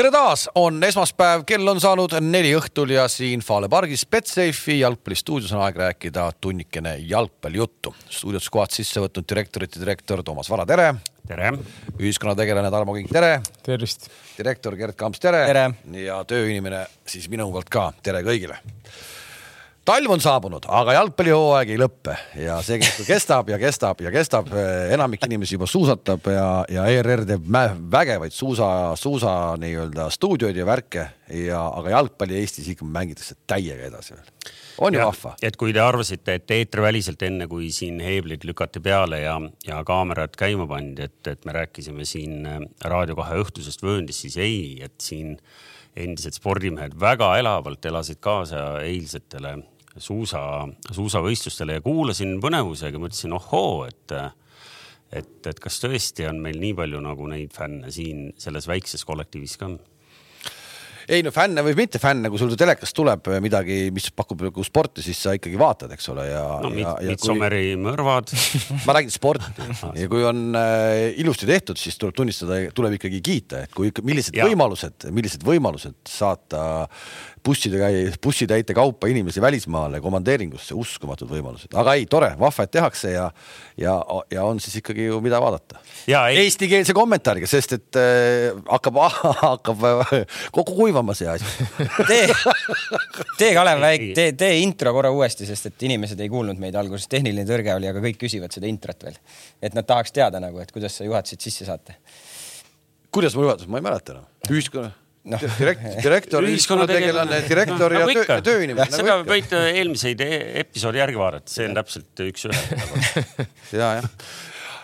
tere taas, on esmaspäev, kell on saanud neli õhtul ja siin Fale pargis Betsafe'i jalgpallistuudios on aeg rääkida tunnikene jalgpallijuttu. stuudios kohad sisse võtnud direktorite direktor Toomas Vara, tere. tere. ühiskonnategelane Tarmo Kink, tere. tervist. direktor Gerd Kamps, tere, tere.. ja tööinimene siis minu poolt ka, tere kõigile talv on saabunud, aga jalgpallihooaeg ei lõppe ja see kestab ja kestab ja kestab. enamik inimesi juba suusatab ja, ja ERR teeb vägevaid suusa, suusa nii-öelda stuudioid ja värke ja, aga jalgpalli Eestis ikka mängitakse täiega edasi veel. on ju vahva? et kui te arvasite, et eetriväliselt enne kui siin heeblid lükati peale ja, ja kaamerad käima pandi, et, et me rääkisime siin äh, Raadio kahe õhtusest vööndist, siis ei, et siin endised spordimehed väga elavalt elasid kaasa eilsetele suusa, suusavõistlustele ja kuulasin põnevusega, mõtlesin ohoo, et et, et kas tõesti on meil nii palju nagu neid fänne siin selles väikses kollektiivis ka? ei no fänne või mitte fänne, kui sul telekast tuleb midagi, mis pakub nagu sporti, siis sa ikkagi vaatad, eks ole, ja. no Midsommeri kui... mõrvad ma räägin sporti ja kui on äh, ilusti tehtud, siis tuleb tunnistada, tuleb ikkagi kiita, et kui ikka, millised ja. võimalused, millised võimalused saata busside, bussitäite kaupa inimesi välismaale komandeeringusse, uskumatud võimalused, aga ei, tore, vahva, et tehakse ja, ja, ja on siis ikkagi ju mida vaadata. Eestikeelse kommentaariga, sest et äh, hakkab, hakkab kogu kuivama see asi tee, tee Kalev väike, tee, tee intro korra uuesti, sest et inimesed ei kuulnud meid alguses, tehniline tõrge oli, aga kõik küsivad seda introt veel. et nad tahaks teada nagu, et kuidas sa juhatasid sisse saate. kuidas ma juhatasin, ma ei mäleta enam. ühiskonna no. direkt, direktor, ühiskonnategelane, direktor ja nagu töö, tööinimene. Seda võite eelmiseid e-, episoodi järgi vaadata, see on täpselt üks-ühele ja, jah.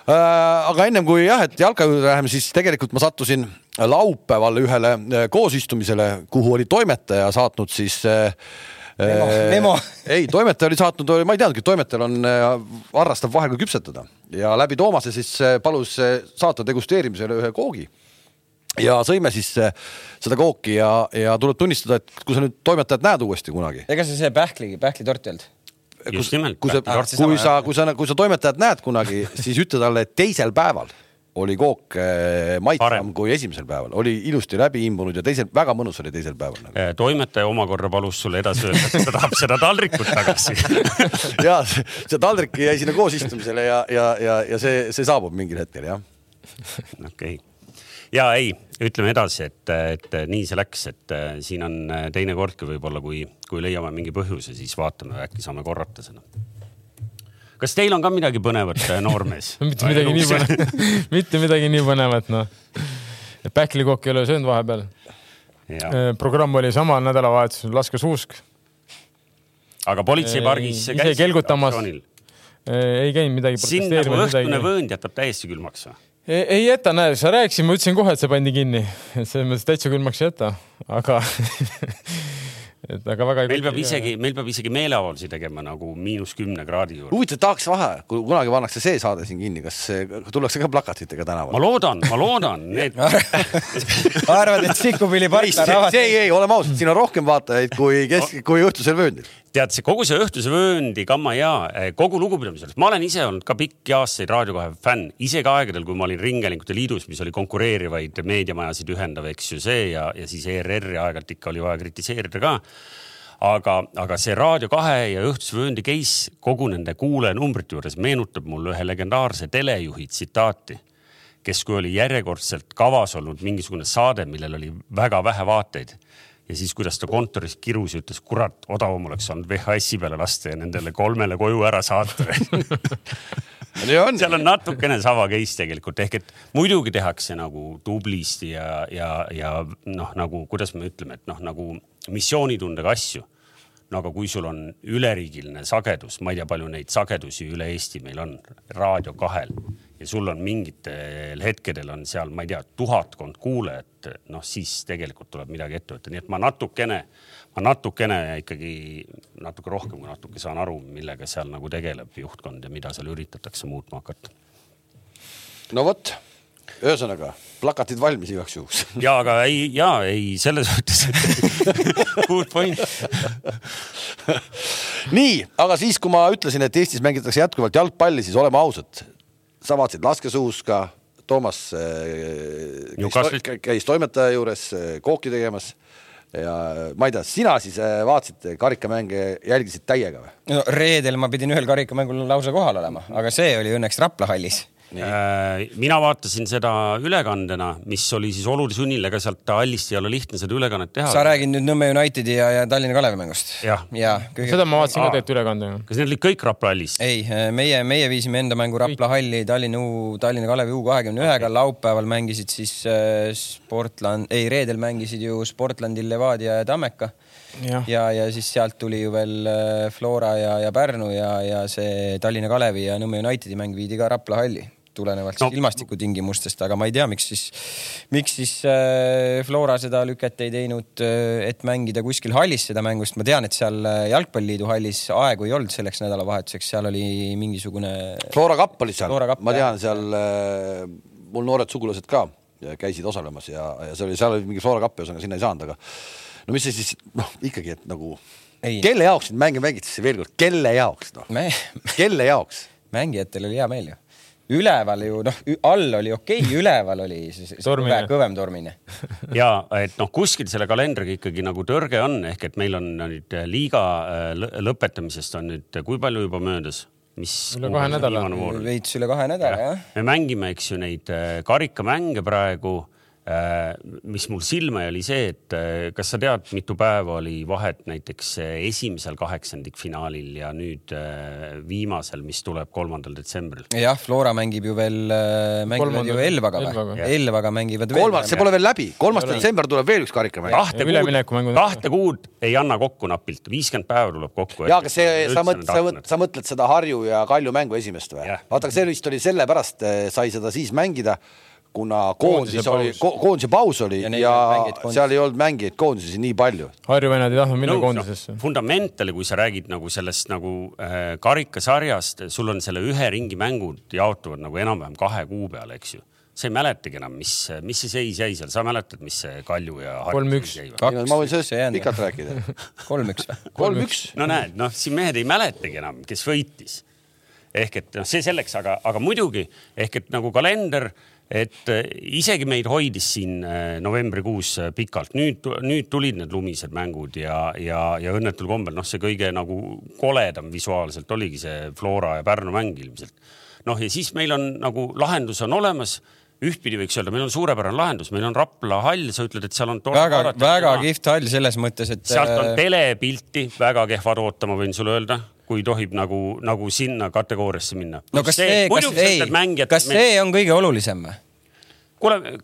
Äh, aga ennem kui jah, et jalka juurde läheme, siis tegelikult ma sattusin laupäeval ühele äh, koosistumisele, kuhu oli toimetaja saatnud siis äh, Memo, memo. ei, toimetaja oli saatnud, ma ei teadnudki, et toimetajal on, harrastab vahel ka küpsetada. Ja läbi Toomase siis palus saata degusteerimisele ühe koogi ja sõime siis äh, seda kooki ja, ja tuleb tunnistada, et kui sa nüüd toimetajat näed uuesti kunagi. ega see see pähkli, pähklitort ei olnud? just nimelt. kui sa, kui sa, kui sa, kui sa toimetajat näed kunagi, siis ütle talle, et teisel päeval oli kook äh, maitsvam kui esimesel päeval, oli ilusti läbi imbunud ja teisel, väga mõnus oli teisel päeval nagu.. Äh, toimetaja omakorda palus sulle edasi öelda, et ta tahab seda taldrikut tagasi ja see taldrik jäi sinna koosistumisele ja, ja, ja, ja see, see saabub mingil hetkel jah. okei okay ja ei, ütleme edasi, et, et nii see läks, et äh, siin on äh, teine kordki võib-olla, kui, kui leiame mingi põhjuse, siis vaatame, äkki saame korrata seda. kas teil on ka midagi põnevat, äh, noormees mitte midagi nii põnevat mitte midagi nii põnevat, noh. pähklikokk ei ole söönud vahepeal. programm oli sama nädalavahetusel, laskesuusk. aga politseipargis ise kelgutamas. ei käinud midagi. sind nagu õhtune vöönd jätab täiesti külmaks või? Ei jäta, näe, sa rääkisid, ma ütlesin kohe, et see pandi kinni, et selles mõttes täitsa külmaks ei jäta, aga et aga väga. meil peab isegi, meil peab isegi meeleavaldusi tegema nagu miinus kümne kraadi juures. huvitav, tahaks vahe, kui kunagi pannakse see saade siin kinni, kas tullakse ka plakatitega tänavale? ma loodan, ma loodan, need arvad, et Sikkupilli park on avatud? ei, ei, oleme ausad, siin on rohkem vaatajaid kui kesk, kui õhtusel vööndil tead, see kogu see õhtuse vööndi gamma ja eh, kogu lugupidamise juures, ma olen ise olnud ka pikki aastaid Raadio kahe fänn, isegi aegadel, kui ma olin Ringhäälingute Liidus, mis oli konkureerivaid meediamajasid ühendav, eks ju see ja, ja siis ERR-i aeg-ajalt ikka oli vaja kritiseerida ka aga, aga see Raadio kahe ja Õhtuse vööndi case kogu nende kuulajanumbrite juures meenutab mulle ühe legendaarse telejuhi tsitaati, kes, kui oli järjekordselt kavas olnud mingisugune saade, millel oli väga vähe vaateid ja siis, kuidas ta kontoris kirus ja ütles, kurat, odavam oleks olnud VHS-i peale lasta ja nendele kolmele koju ära saata seal on natukene sama case tegelikult ehk et muidugi tehakse nagu tublisti ja, ja, ja noh, nagu kuidas me ütleme, et noh, nagu missioonitundega asju. No aga kui sul on üleriigiline sagedus, ma ei tea, palju neid sagedusi üle Eesti meil on, Raadio kahel ja sul on mingitel hetkedel on seal, ma ei tea, tuhatkond kuulajat, noh siis tegelikult tuleb midagi ette võtta, nii et ma natukene, ma natukene ikkagi natuke rohkem kui natuke saan aru, millega seal nagu tegeleb juhtkond ja mida seal üritatakse muutma hakata. no vot, ühesõnaga plakatid valmis igaks juhuks. ja aga ei, ja ei selles mõttes, et good point. Nii, aga siis, kui ma ütlesin, et Eestis mängitakse jätkuvalt jalgpalli, siis oleme ausad. Sa vaatasid laskesuuska, Toomas käis, käis toimetaja juures kooki tegemas. Ja ma ei tea, sina siis vaatasid karikamänge, jälgisid täiega või? no reedel ma pidin ühel karikamängul lausa kohal olema, aga see oli õnneks Rapla hallis. Äh, mina vaatasin seda ülekandena, mis oli siis oluline sunnil, ega sealt hallist ei ole lihtne seda ülekannet teha. sa räägid nüüd Nõmme Unitedi ja, ja Tallinna Kalevi mängust? jah. Ja, kõige... seda ma vaatasin ka tegelikult ülekandena. kas need olid kõik Rapla hallis? ei, meie, meie viisime enda mängu Rapla halli Tallinna U, Tallinna Kalevi U kahekümne ühega, laupäeval mängisid siis äh, Sportland, ei reedel mängisid ju Sportlandil Levadia ja Tammeka. Ja, ja, ja siis sealt tuli ju veel äh, Flora ja, ja Pärnu ja, ja see Tallinna Kalevi ja Nõmme Unitedi mäng viidi ka Rapla halli tulenevalt no. ilmastikutingimustest, aga ma ei tea, miks siis, miks siis äh, Flora seda lüket ei teinud, äh, et mängida kuskil hallis seda mängu, sest ma tean, et seal äh, Jalgpalliliidu hallis aegu ei olnud selleks nädalavahetuseks, seal oli mingisugune. Flora kapp oli seal, ma tean, seal mul noored sugulased ka käisid osalemas ja, ja see oli, seal oli mingi Flora kapp, ühesõnaga sinna ei saanud, aga no mis see siis noh, ikkagi, et nagu ei. kelle jaoks neid mänge mängitakse veel kord, kelle jaoks noh Me... kelle jaoks? mängijatel oli hea meel ju üleval ju noh, all oli okei okay,, üleval oli siis kõve, kõvem tormine. ja et noh, kuskil selle kalendriga ikkagi nagu tõrge on, ehk et meil on nüüd liiga äh, lõpetamisest on nüüd, kui palju juba möödas? mis üle kahe nädala. veits üle kahe nädala jah ja.. me mängime, eks ju, neid äh, karikamänge praegu Äh, mis mul silma jäi, oli see, et äh, kas sa tead, mitu päeva oli vahet näiteks äh, esimesel kaheksandikfinaalil ja nüüd viimasel, mis tuleb kolmandal detsembril? jah, Flora mängib ju veel, mängivad ju Elvaga või? Elvaga mängivad veel. kolmas, see pole veel läbi, kolmas detsember tuleb veel üks karikamäng. kahte kuud, kahte kuud ei anna kokku napilt, viiskümmend päeva tuleb kokku. ja, aga see, sa mõtled, sa mõtled, sa mõtled seda Harju ja Kalju mängu esimest või? vaata, see vist oli sellepärast, sai seda siis mängida kuna koondises oli, koondise paus oli ja, ja seal ei olnud mängijaid koondises nii palju. Harju vennad ei tahtnud minna no, koondisesse no,. fundamentali, kui sa räägid nagu sellest nagu äh, karikasarjast, sul on selle ühe ringi mängud jaotuvad nagu enam-vähem kahe kuu peale, eks ju sa ei mäletagi enam, mis, mis see seis jäi seal, sa mäletad, mis see Kalju ja kolm-üks. ma võin sellest pikalt rääkida. kolm-üks kolm-üks. no näed, noh, siin mehed ei mäletagi enam, kes võitis. ehk et noh, see selleks, aga, aga muidugi ehk et nagu kalender et äh, isegi meid hoidis siin äh, novembrikuus äh, pikalt, nüüd, nüüd tulid need lumised mängud ja, ja, ja õnnetul kombel noh, see kõige nagu koledam visuaalselt oligi see Flora ja Pärnu mäng ilmselt. noh, ja siis meil on nagu lahendus on olemas ühtpidi võiks öelda, meil on suurepärane lahendus, meil on Rapla hall, sa ütled, et seal on. väga, väga kihvt hall selles mõttes, et. sealt on telepilti väga kehvad ootama, võin sulle öelda kui tohib nagu, nagu sinna kategooriasse minna. no kas see, see, kas, ei, kas see on kõige olulisem või? kuule,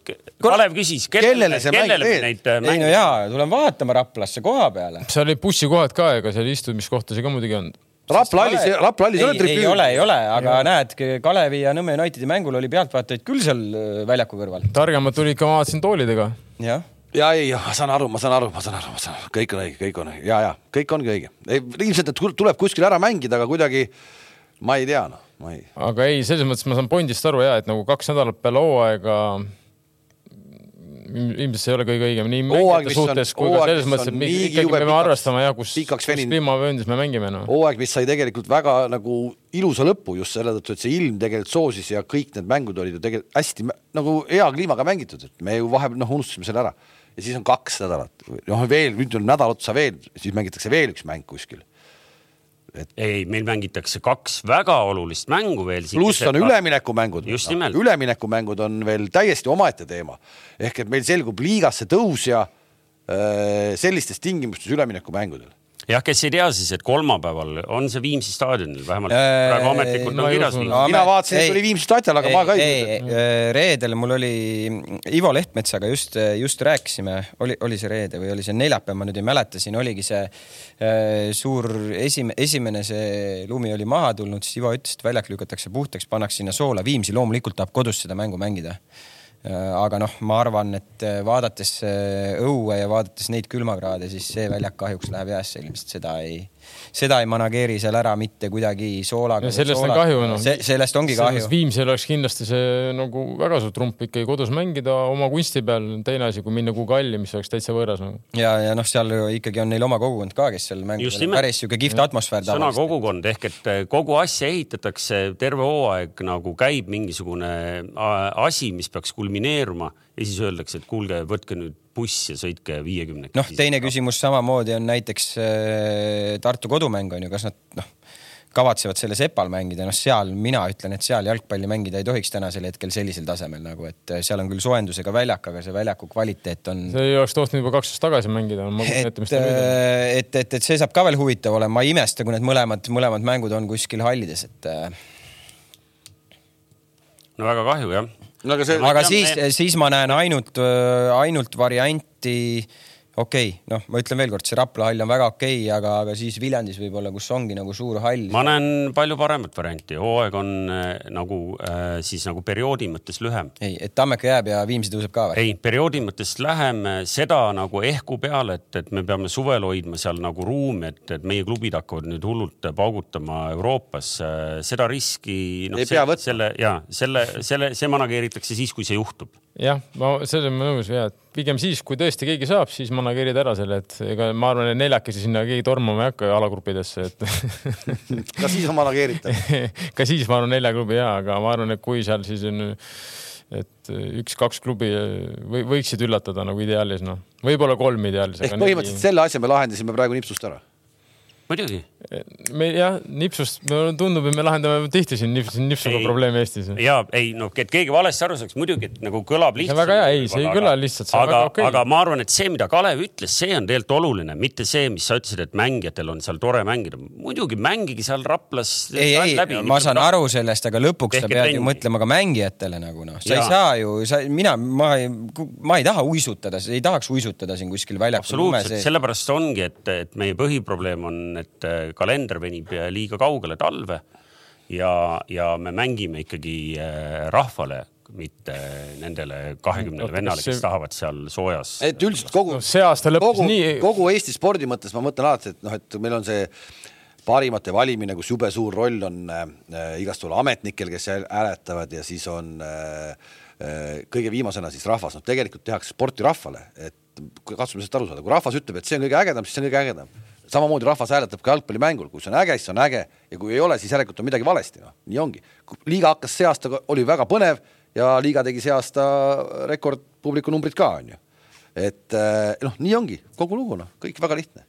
Kalev küsis, kellele, kellele me neid mänge. Äh, ei no jaa, tulen vaatama Raplasse koha peale. seal oli bussikohad ka, ega seal istumiskohtasid ka muidugi on. Rapla hallis, Rapla hallis ei ole tribüün. ei ole, ei ole, aga ja. näed, Kalevi ja Nõmme Unitedi mängul oli pealtvaatajaid küll seal äh, väljaku kõrval. targemad tulid ka, ma vaatasin toolidega. jah ja ei, ma saan aru, ma saan aru, ma saan aru, ma saan aru, kõik on õige, kõik on õige ja, ja kõik ongi õige. ilmselt, et tuleb kuskil ära mängida, aga kuidagi ma ei tea, noh, ma ei. aga ei, selles mõttes ma saan Bondist aru ja et nagu kaks nädalat peale hooaega ilmselt see ei ole kõige õigem nii mängijate suhtes kui ka selles mõttes, et ikkagi me peame arvestama ja kus, kus kliimavööndis me mängime no.. hooaeg, mis sai tegelikult väga nagu ilusa lõpu just selle tõttu, et see ilm tegelikult soosis ja kõik need mängud olid ju tegelikult hästi nagu hea kliimaga mängitud, et me ju vahepeal noh, unustasime selle ära ja siis on kaks nädalat, noh veel, nüüd on nädal otsa veel, siis mängitakse veel üks mäng kuskil et.... ei, meil mängitakse kaks väga olulist mängu veel. pluss on üleminekumängud. just nimelt no,. üleminekumängud on veel täiesti omaette teema. ehk et meil selgub liigasse tõusja äh, sellistes tingimustes üleminekumängudel jah, kes ei tea siis, et kolmapäeval on see Viimsi staadionil vähemalt äh, praegu ametlikult on kirjas. mina vaatasin, et oli Viimsi staadion, aga ei, ma ka ei. ei, reedel mul oli Ivo Lehtmetsaga just, just rääkisime, oli, oli see reede või oli see neljapäev, ma nüüd ei mäleta, siin oligi see äh, suur esimene, esimene see lumi oli maha tulnud, siis Ivo ütles, et väljak lükatakse puhtaks, pannakse sinna soola. Viimsi loomulikult tahab kodus seda mängu mängida aga noh, ma arvan, et vaadates õue ja vaadates neid külmakraade, siis see väljak kahjuks läheb jäässe ilmselt, seda ei seda ei manageeri seal ära mitte kuidagi soolaga. sellest soolaga. on kahju noh Se. sellest ongi kahju. Viimsil oleks kindlasti see nagu väga suur trump ikkagi kodus mängida oma kunsti peal, teine asi, kui minna kuhugi halli, mis oleks täitsa võõras nagu. ja, ja noh, seal ikkagi on neil oma kogukond ka, kes seal mängib, päris sihuke kihvt atmosfäär. sõna kogukond ehk et eh, kogu asja ehitatakse, terve hooaeg nagu käib mingisugune asi, mis peaks kulmineeruma ja siis öeldakse, et kuulge, võtke nüüd buss ja sõitke viiekümnekesi. noh, teine küsimus samamoodi on näiteks äh, Tartu kodumäng on ju, kas nad noh, kavatsevad selle Sepal mängida, noh, seal mina ütlen, et seal jalgpalli mängida ei tohiks tänasel hetkel sellisel tasemel nagu, et äh, seal on küll soojendusega väljak, aga see väljaku kvaliteet on. see ei oleks tohtinud juba kaks aastat tagasi mängida. et, äh, et, et, et see saab ka veel huvitav olema, ma ei imesta, kui need mõlemad, mõlemad mängud on kuskil hallides, et. no väga kahju jah no aga, see... aga siis, siis ma näen ainult, äh, ainult varianti okei okay,, noh, ma ütlen veelkord, see Rapla hall on väga okei okay,, aga, aga siis Viljandis võib-olla, kus ongi nagu suur hall. ma näen palju paremat varianti, hooaeg on äh, nagu äh, siis nagu perioodi mõttes lühem. ei, et Tammeka jääb ja Viimsi tõuseb ka või? ei, perioodi mõttes lähem, seda nagu ehku peale, et, et me peame suvel hoidma seal nagu ruumi, et, et meie klubid hakkavad nüüd hullult paugutama Euroopas äh,. seda riski no,. ei se, pea võtma. selle ja selle, selle, see manageeritakse siis, kui see juhtub jah, ma selles olen nõus ja pigem siis, kui tõesti keegi saab, siis manageerid ära selle, et ega ma arvan, et neljakesi sinna keegi tormama ei hakka alagruppidesse, et ka siis on manageeritav ka siis ma arvan nelja klubi ja, aga ma arvan, et kui seal siis on, et üks-kaks klubi või võiksid üllatada nagu ideaalis noh, võib-olla kolm ideaalis. ehk põhimõtteliselt nii... selle asja me lahendasime praegu nipsust ära muidugi. me jah, nipsust, tundub, et me lahendame tihti siin nips, nipsuga probleemi Eestis. ja ei noh, et keegi valesti aru saaks, muidugi, et nagu kõlab lihtsalt. väga hea, ei, see ei kõla lihtsalt. aga, okay. aga ma arvan, et see, mida Kalev ütles, see on tegelikult oluline, mitte see, mis sa ütlesid, et mängijatel on seal tore mängida. muidugi mängige seal Raplas. ei, ei, ma saan rap... aru sellest, aga lõpuks sa pead ju mõtlema ka mängijatele nagu noh, sa ja. ei saa ju, sa, mina, ma ei, ma ei taha uisutada, ei tahaks uisutada siin kuskil väljakul. absoluutselt, sellepärast ongi, et, et meie põhiprobleem on, et äh, kalender venib liiga kaugele talve ja, ja me mängime ikkagi äh, rahvale mitte nendele kahekümnele vennale, kes tahavad seal soojas. et üldiselt kogu no,, see aasta lõppes kogu, nii. kogu Eesti spordi mõttes ma mõtlen alati, et noh, et meil on see parimate valimine, kus jube suur roll on äh, igasugustel ametnikel, kes hääletavad ja siis on äh, äh, kõige viimasena siis rahvas, noh, tegelikult tehakse sporti rahvale, et katsume sellest aru saada, kui rahvas ütleb, et see on kõige ägedam, siis see on kõige ägedam samamoodi rahvas hääletab ka jalgpallimängul, kui see on äge, siis on äge ja kui ei ole, siis järelikult on midagi valesti, noh, nii ongi. liiga hakkas see aasta, oli väga põnev ja liiga tegi see aasta rekordpubliku numbrid ka, on ju. et eh, noh, nii ongi kogu lugu, noh, kõik väga lihtne.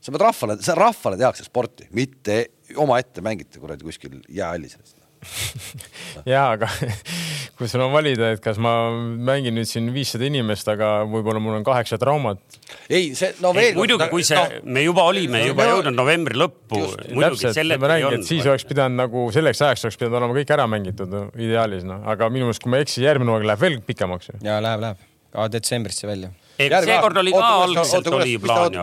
sa pead rahvale, rahvale tehakse sporti, mitte omaette mängite kuradi kuskil jäähallis ja aga kui sul on valida, et kas ma mängin nüüd siin viissada inimest, aga võib-olla mul on kaheksa traumat. ei, see no veel. muidugi, kui see no,, me juba olime juba no, jõudnud novembri lõppu. täpselt, ma räägin, et siis oleks pidanud nagu selleks ajaks oleks pidanud olema kõik ära mängitud no, ideaalis noh, aga minu meelest, kui ma ei eksi, järgmine hooaeg läheb veel pikemaks. ja läheb, läheb ka detsembrisse välja seekord oli ka algselt oli plaan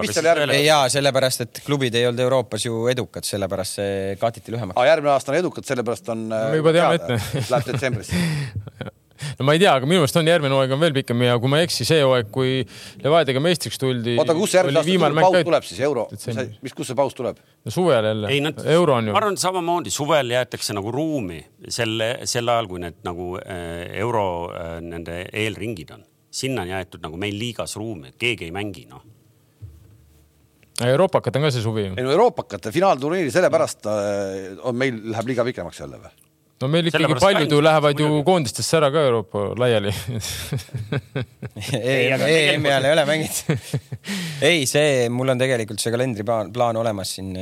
jaa, sellepärast, et klubid ei olnud Euroopas ju edukad, sellepärast see katiti lühemaks. järgmine aasta on edukad, sellepärast on. me juba teame ette. Läheb detsembrisse no ma ei tea, aga minu meelest on järgmine hooaeg on veel pikem ja kui ma ei eksi, see hooaeg, kui Levadiaga meistriks tuldi. oota, kus järgmine aasta paus tuleb siis, euro, mis, kus see paus tuleb? no suvel jälle. euro on ju. ma arvan, samamoodi suvel jäetakse nagu ruumi selle, sel ajal, kui need nagu äh, euro äh, nende eelringid on sinna on jäetud nagu meil liigas ruumi, et keegi ei mängi, noh. Euroopakat on ka see suvi. ei no Euroopakate finaalturniiri sellepärast äh, on meil, läheb liiga pikemaks jälle või? no meil ikkagi paljud ju lähevad ju koondistesse ära ka Euroopa laiali EM-i ajal ei ole mänginud ei, see, mul on tegelikult see kalendriplaan, plaan olemas siin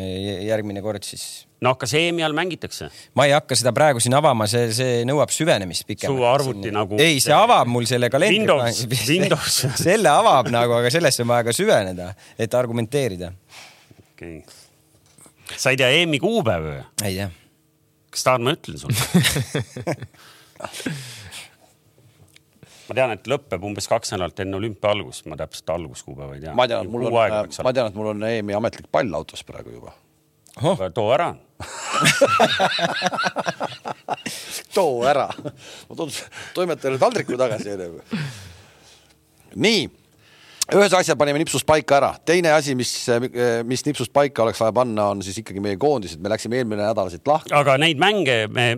järgmine kord siis. Noh, kas EM-i all mängitakse? ma ei hakka seda praegu siin avama, see, see nõuab süvenemist pikemalt. su arvuti siin... nagu. ei, see avab mul selle kalendri. Windows, Windows selle avab nagu, aga sellesse on vaja ka süveneda, et argumenteerida. okei okay.. sa ei tea EM-i kuupäeva või? ei tea kas tahad, ma ütlen sulle ma tean, et lõpeb umbes kaks nädalat enne olümpia algust, ma täpselt alguskuupäeva ei tea. ma tean, et mul on, ma tean, et mul on EM-i ametlik pall autos praegu juba too ära too ära. ma toon toimetajale taldriku tagasi. nii ühes asja panime nipsust paika ära, teine asi, mis, mis nipsust paika oleks vaja panna, on siis ikkagi meie koondised, me läksime eelmine nädal siit lahti. aga neid mänge me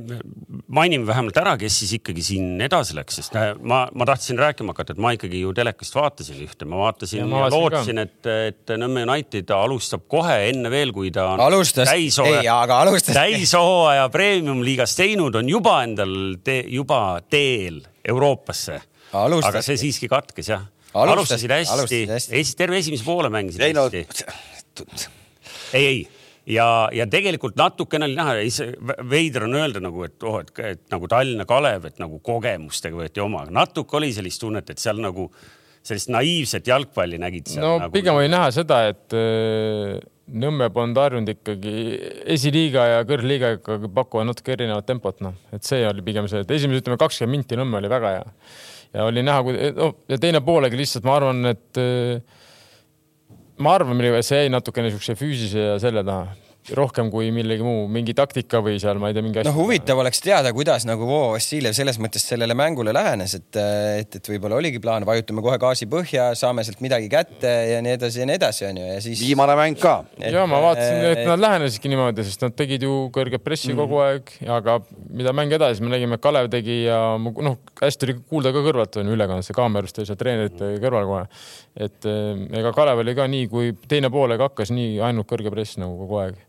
mainime vähemalt ära, kes siis ikkagi siin edasi läks, sest ma, ma tahtsin rääkima hakata, et ma ikkagi ju telekast vaatasin ühte, ma vaatasin ja, ma ja lootsin, et, et Nõmme United alustab kohe enne veel, kui ta on alustas, ei, aga alustas. täishooaja premium-liigas teinud, on juba endal te, juba teel Euroopasse. aga see siiski katkes jah alustasid hästi, hästi., terve esimese poole mängisid ei, hästi. no.... ei, ei. Ja, ja tegelikult natukene oli näha, veider on öelda nagu, et oh, et, et nagu Tallinna Kalev, et nagu kogemustega võeti oma, natuke oli sellist tunnet, et seal nagu sellist naiivset jalgpalli nägid. no nagu... pigem oli näha seda, et äh, Nõmme polnud harjunud ikkagi esiliiga ja kõrgliiga ikkagi pakuvad natuke erinevat tempot, noh, et see oli pigem see, et esimese ütleme kakskümmend minti Nõmme oli väga hea ja oli näha, kui noh, ja teine poolega lihtsalt ma arvan, et ma arvan, see jäi natukene niisuguse füüsilise ja selle taha rohkem kui millegi muu, mingi taktika või seal, ma ei tea, mingi asi. no huvitav oleks teada, kuidas nagu Vovo Vassiljev selles mõttes sellele mängule lähenes, et, et, et võib-olla oligi plaan, vajutame kohe gaasi põhja, saame sealt midagi kätte ja nii edasi ja nii edasi, onju, ja siis. viimane mäng ka. ja ma vaatasin, et nad lähenesidki niimoodi, sest nad tegid ju kõrget pressi mm. kogu aeg, aga mida mäng edasi, me nägime, Kalev tegi ja noh, hästi oli kuulda ka kõrvalt on ju ülekandes, kaamerast oli seal treenerite kõrval kohe. et ega Kalev oli ka nii, kui teine poolek hakkas, nii ainult kõrge press nagu kogu aeg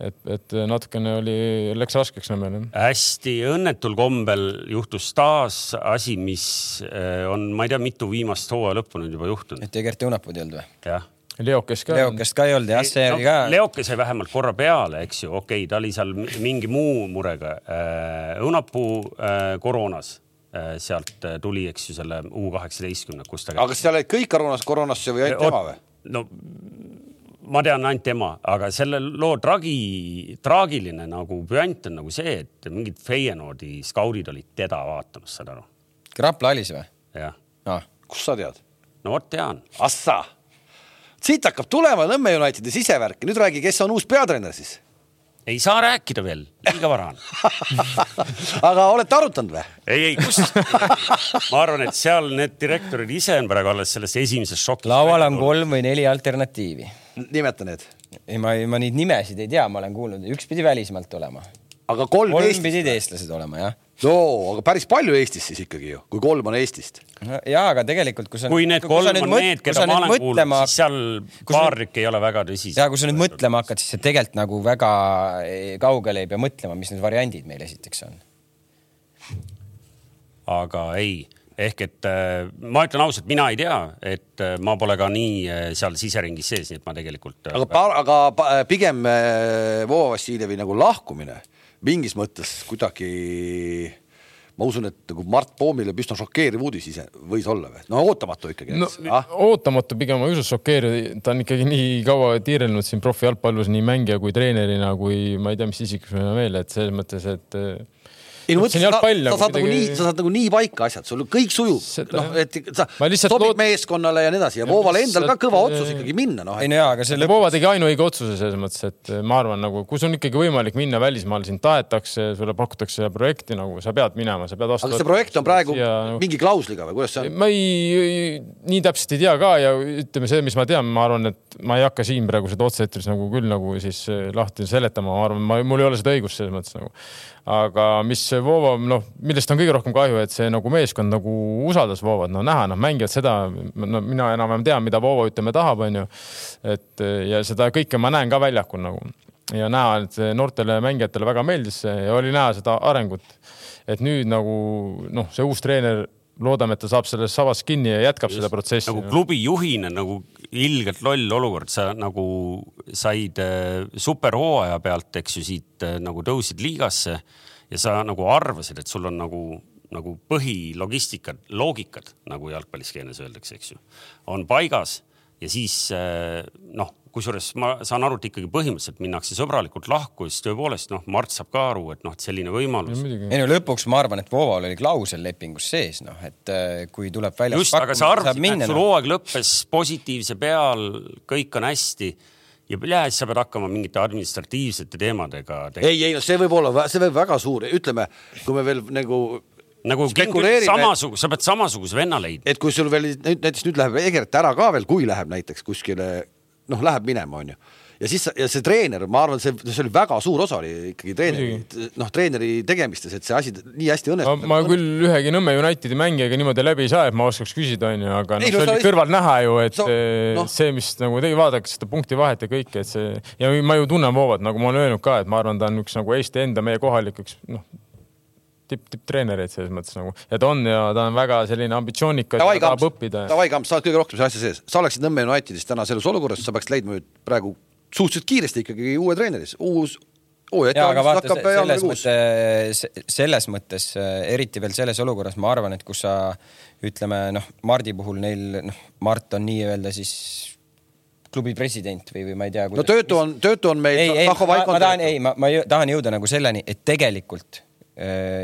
et, et natukene oli, läks raskeks Nõmmel. hästi õnnetul kombel juhtus taas asi, mis eh, on, ma ei tea, mitu viimast hooaja lõppu nüüd juba juhtunud. et Egert Õunapuu ei olnud või? jah. Leokes ka. Leokest ka ei olnud jah, see no, oli ka. Leokes jäi vähemalt korra peale, eks ju, okei okay,, ta oli seal mingi muu murega. Eh, Õunapuu äh, koroonas sealt tuli, eks ju, selle U kaheksateistkümne, kus ta. aga kas seal olid kõik koroonas, koroonasse või ainult tema või? no ma tean ainult tema, aga selle loo tragi, traagiline nagu püant on nagu see, et mingid Feyenoordi skaudid olid teda vaatamas, saad aru? Rapla Alis või? jah ah.. kust sa tead? no vot tean. Assa, siit hakkab tulema Nõmme Unitedi sisevärk, nüüd räägi, kes on uus peatreener siis? ei saa rääkida veel, liiga vara on aga olete arutanud või? ei, ei, kus ma arvan, et seal need direktorid ise on praegu alles selles esimeses šokis. laual on kolm või neli alternatiivi nimeta need. ei, ma, ma neid nimesid ei tea, ma olen kuulnud, üks pidi välismaalt olema. aga kolm, kolm Eestist? pidid eestlased olema, jah. no aga päris palju Eestis siis ikkagi ju, kui kolm on Eestist ja, aga tegelikult, kui sa. kui need kolm on need, keda ma olen kuulnud, siis seal paarrik ei ole väga tõsised. ja kui sa nüüd mõtlema hakkad, siis sa tegelikult nagu väga kaugele ei pea mõtlema, mis need variandid meil esiteks on. aga ei ehk et äh, ma ütlen ausalt, mina ei tea, et äh, ma pole ka nii äh, seal siseringis sees, nii et ma tegelikult. aga, aga pigem Voova Vassiljevi nagu lahkumine mingis mõttes kuidagi ma usun, et nagu Mart Poomile üsna šokeeriv uudis ise võis olla või? no ootamatu ikkagi. no ah? ootamatu pigem, ma ei usu šokeeriv, ta on ikkagi nii kaua tiirelnud siin profijalgpallus nii mängija kui treenerina kui ma ei tea, mis isikusena veel, et selles mõttes, et ei no mõtlesin, sa, sa saad nagu nii, sa saad nagu nii paika asjad, sul kõik sujub, noh, et sa sobid lood... meeskonnale ja nii edasi ja Voval endal ka kõva otsus ikkagi minna, noh. ei no jaa, aga see lõpuks. Voova tegi ainuõige otsuse selles mõttes, et ma arvan, nagu kui sul on ikkagi võimalik minna välismaale, sind tahetakse, sulle pakutakse projekti nagu sa pead minema, sa pead vastu. aga see projekt on praegu ja, nagu... mingi klausliga või kuidas see on? ma ei, nii täpselt ei tea ka ja ütleme see, mis ma tean, ma arvan, et ma ei hakka siin praegu seda otse-eetris nagu küll nagu siis lahti seletama, ma arvan, ma, mul ei ole seda õigust selles mõttes nagu aga mis Voova, noh, millest on kõige rohkem kahju, et see nagu meeskond nagu usaldas Voovat, no näha, noh, mängijad seda, no mina enam-vähem tean, mida Voova ütleme tahab, onju. et ja seda kõike ma näen ka väljakul nagu ja näha, et noortele mängijatele väga meeldis see ja oli näha seda arengut. et nüüd nagu noh, see uus treener loodame, et ta saab sellest sabast kinni ja jätkab Just, seda protsessi. nagu klubi juhina nagu ilgelt loll olukord, sa nagu said äh, superhooaja pealt, eks ju, siit äh, nagu tõusid liigasse ja sa nagu arvasid, et sul on nagu, nagu põhilogistikad, loogikad, nagu jalgpalliskeeles öeldakse, eks ju, on paigas. Ja siis äh, noh, kusjuures ma saan aru, et ikkagi põhimõtteliselt minnakse sõbralikult lahku, siis tõepoolest noh, Mart saab ka aru, et noh, et selline võimalus. ei no lõpuks ma arvan, et Voval oli klausel lepingus sees, noh, et äh, kui tuleb väljas. just, aga sa arvasid, et sul hooaeg lõppes positiivse peal, kõik on hästi ja siis sa pead hakkama mingite administratiivsete teemadega. ei, ei no see võib olla, see võib väga suur, ütleme, kui me veel nagu nagu samasuguse, sa pead samasuguse venna leidma. et kui sul veel näiteks nüüd läheb Egert ära ka veel, kui läheb näiteks kuskile, noh, läheb minema, onju ja siis ja see treener, ma arvan, see, see oli väga suur osa oli ikkagi treeneri, noh, treeneri tegemistes, et see asi nii hästi õnnestub no,. ma küll ühegi Nõmme Unitedi mängijaga niimoodi läbi ei saa, et ma oskaks küsida, onju, aga noh, see oli kõrvalt näha ju, et so, no. see, mis nagu tegi, vaadake seda punkti vahet ja kõike, et see ja ma ju tunnen Voovat, nagu ma olen öelnud ka, et ma arvan, ta on üks nagu Eesti enda, meie kohalik üks noh tipp, tipptreenereid selles mõttes nagu ja ta on ja ta on väga selline ambitsioonikas ja tahab õppida. Davai Kamps, sa oled kõige rohkem selle asja sees, sa oleksid Nõmme Unitedis täna selles olukorras, sa peaksid leidma nüüd praegu suhteliselt kiiresti ikkagi uue treeneri, uus oo, ja aga vaata selles mõttes, selles mõttes eriti veel selles olukorras, ma arvan, et kus sa ütleme noh, Mardi puhul neil noh, Mart on nii-öelda siis klubi president või, või ma ei tea. no töötu on, töötu on meil. ei, ei, ma, ma tahan, ei, ma, ma tahan jõuda nagu selleni, et tegelikult äh,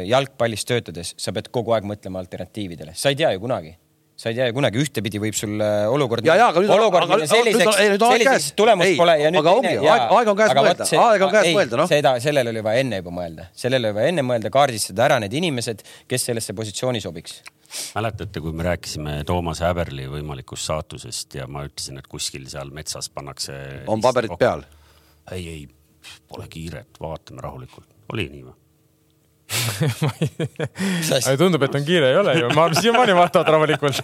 jalgpallis töötades sa pead kogu aeg mõtlema alternatiividele, sa ei tea ju kunagi sa ei tea ju kunagi, ühtepidi võib sul äh, olukord. ja, ja, aga nüüd on, aga, selliseks, selliseks tulemust pole ja nüüd. aga ongi, aeg, aeg on käes mõelda, aeg on käes mõelda, noh. seda, sellele oli vaja enne juba mõelda, sellele oli vaja enne mõelda, kaardistada ära need inimesed, kes sellesse positsiooni sobiks. mäletate, kui me rääkisime Toomas Häberli võimalikust saatusest ja ma ütlesin, et kuskil seal metsas pannakse. on paberid peal? ei, ei, pole kiiret, vaatame rahulikult, oli nii või? Tundub, et on kiire, ei ole ju, ma arvan, siiamaani vaatavad rahulikult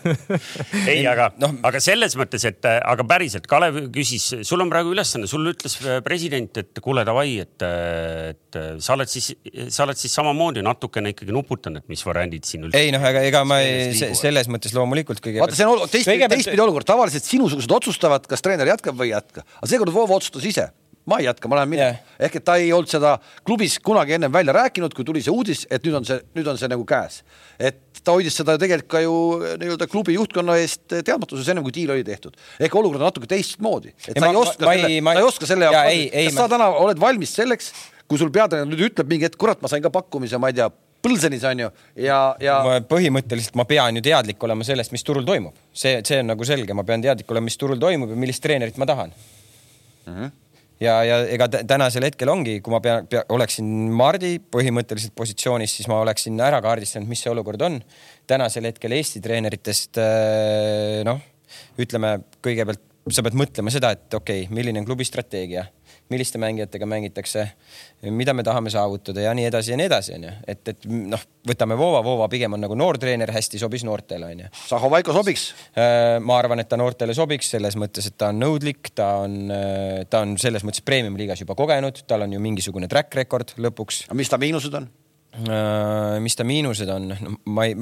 ei, aga no., aga selles mõttes, et aga päriselt, Kalev küsis, sul on praegu ülesanne, sul ütles president, et kuule, davai, et, et sa oled siis, sa oled siis samamoodi natukene ikkagi nuputanud, et mis variandid siin üldse. ei noh, ega, ega ma ei, selles mõttes loomulikult kõigepealt. vaata, see on teistpidi teistpidi olukord, tavaliselt sinusugused otsustavad, kas treener jätkab või ei jätka, aga seekord Voova otsustas ise ma ei jätka, ma lähen minema yeah.. ehk et ta ei olnud seda klubis kunagi ennem välja rääkinud, kui tuli see uudis, et nüüd on see, nüüd on see nagu käes. et ta hoidis seda tegelikult ka ju nii-öelda klubi juhtkonna eest teadmatuses ennem kui diil oli tehtud. ehk olukord on natuke teistmoodi, et ei, sa, ma, ei oska ma, selle, ma, sa ei oska selle jaoks, kas ma... sa täna oled valmis selleks, kui sul peatreener nüüd ütleb mingi hetk, kurat, ma sain ka pakkumise, ma ei tea, Põlsenis on ju ja, ja. põhimõtteliselt ma pean ju teadlik olema sellest, mis turul toimub, see, see on nagu selge, ma pean teadlik olema, mis turul toimub ja millist treenerit ma tahan mm. -hmm ja, ja ega tänasel hetkel ongi, kui ma pea, pea, oleksin Mardi põhimõtteliselt positsioonis, siis ma oleksin ära kaardistanud, mis see olukord on. tänasel hetkel Eesti treeneritest äh, noh, ütleme kõigepealt sa pead mõtlema seda, et okei okay,, milline on klubi strateegia milliste mängijatega mängitakse, mida me tahame saavutada ja nii edasi ja nii edasi, onju. et, et noh, võtame Voova, Voova pigem on nagu noor treener, hästi sobis noortele, onju. Zahovaiko sobiks? Äh, ma arvan, et ta noortele sobiks selles mõttes, et ta on nõudlik, ta on, äh, ta on selles mõttes premium-liigas juba kogenud, tal on ju mingisugune track record lõpuks. mis ta miinused on? Äh, mis ta miinused on, no ma ei,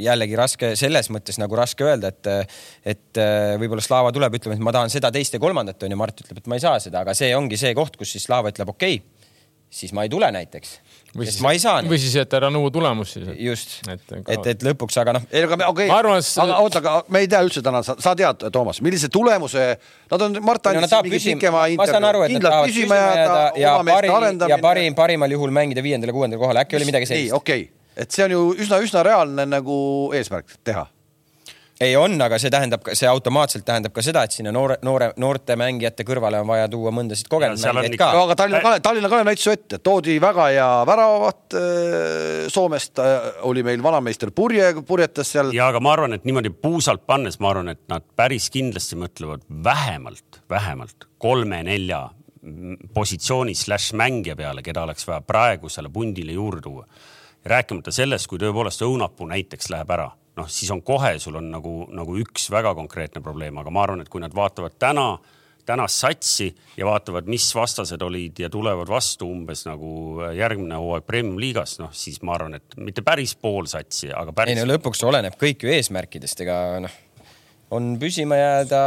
jällegi raske selles mõttes nagu raske öelda, et, et äh, võib-olla Slava tuleb, ütleb, et ma tahan seda, teist ja kolmandat onju, Mart ütleb, et ma ei saa seda, aga see ongi see koht, kus siis Slava ütleb, okei okay,, siis ma ei tule näiteks või siis, ma ei saa. või siis jätta nõua tulemus siis. just, et, et, et lõpuks, aga noh. ei, aga okei okay., aga oota, aga me ei tea üldse täna, sa tead, Toomas, millise tulemuse, nad on, Mart andis no, mingi pikema intervjuu, kindlalt püsima jääda, oma meeste arendamine. ja parim, parimal juhul mängida viiendale-kuuendale kohale, äkki oli midagi sellist? okei okay., et see on ju üsna-üsna reaalne nagu eesmärk teha ei on, aga see tähendab, see automaatselt tähendab ka seda, et sinna noore, noore, noorte mängijate kõrvale on vaja tuua mõndasid kogenud mängijaid ka. aga Tallinna Kalev, Tallinna Kalev näitas ju ette, toodi väga hea väravat äh, Soomest äh,, oli meil vanameister Purje, purjetas seal. ja aga ma arvan, et niimoodi puusalt pannes, ma arvan, et nad päris kindlasti mõtlevad vähemalt, vähemalt kolme-nelja positsiooni slaš mängija peale, keda oleks vaja praegusele pundile juurde tuua. rääkimata sellest, kui tõepoolest Õunapuu näiteks läheb ära noh, siis on kohe, sul on nagu, nagu üks väga konkreetne probleem, aga ma arvan, et kui nad vaatavad täna, tänast satsi ja vaatavad, mis vastased olid ja tulevad vastu umbes nagu järgmine hooaeg Premium liigas, noh siis ma arvan, et mitte päris pool satsi, aga päris. ei no lõpuks oleneb kõik ju eesmärkidest, ega noh, on püsima jääda,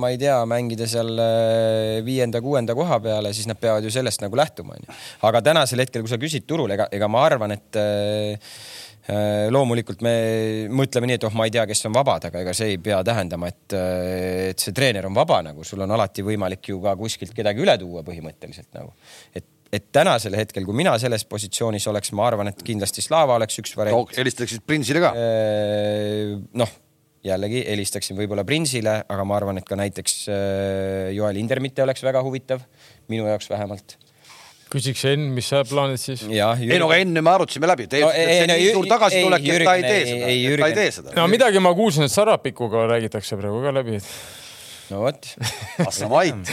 ma ei tea, mängida seal äh, viienda-kuuenda koha peale, siis nad peavad ju sellest nagu lähtuma, onju. aga tänasel hetkel, kui sa küsid turul, ega, ega ma arvan, et äh, Äh, loomulikult me mõtleme nii, et oh, ma ei tea, kes on vabad, aga ega see ei pea tähendama, et, äh, et see treener on vaba nagu, sul on alati võimalik ju ka kuskilt kedagi üle tuua põhimõtteliselt nagu. et, et tänasel hetkel, kui mina selles positsioonis oleks, ma arvan, et kindlasti Slava oleks üks variant. helistaksid Prinsile ka? Äh, noh, jällegi helistaksin võib-olla Prinsile, aga ma arvan, et ka näiteks äh, Joel Indermitte oleks väga huvitav, minu jaoks vähemalt küsiks Enn, mis sa plaanid siis? ei no aga enne me arutasime läbi, no, see on nii suur tagasitulek, et ta ei tee seda, ta ei tee seda. no midagi ma kuulsin, et Sarapikuga räägitakse praegu ka läbi no vot. Assamait.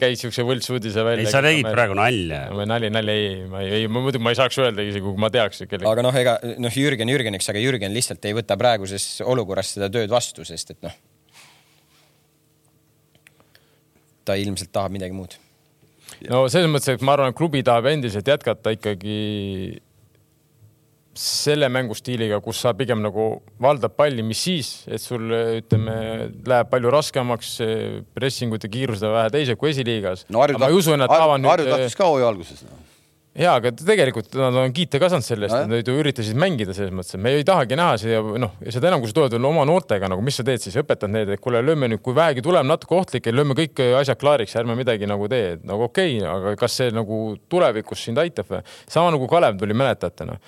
käis siukse võltsuudise välja. ei, sa tegid praegu nalja. nali, nali, ei, ma ei, ei, muidugi ma ei saaks öelda isegi, kui ma teaks aga noh, ega noh, Jürgen Jürgeniks, aga Jürgen lihtsalt ei võta praeguses olukorras seda tööd vastu, sest et noh. ta ilmselt tahab midagi muud. No selles mõttes, et ma arvan, et klubi tahab endiselt jätkata ikkagi selle mängustiiliga, kus sa pigem nagu valdad palli, mis siis, et sul ütleme, läheb palju raskemaks, pressingut ja kiirust on vähe teised kui esiliigas. no Harju tahtis, Harju tahtis ka hooaja alguses no ja, aga tegelikult nad on kiita ka saanud selle eest, nad ju üritasid mängida selles mõttes, et me ei tahagi näha siia, noh, seda enam, kui sa tuled veel oma noortega nagu, mis sa teed siis, õpetad neid, et kuule, lööme nüüd, kui vähegi tuleb natuke ohtlik, lööme kõik asjad klaariks, ärme midagi nagu tee, nagu okei okay,, aga kas see nagu tulevikus sind aitab või? sama nagu Kalev tuli, mäletate noh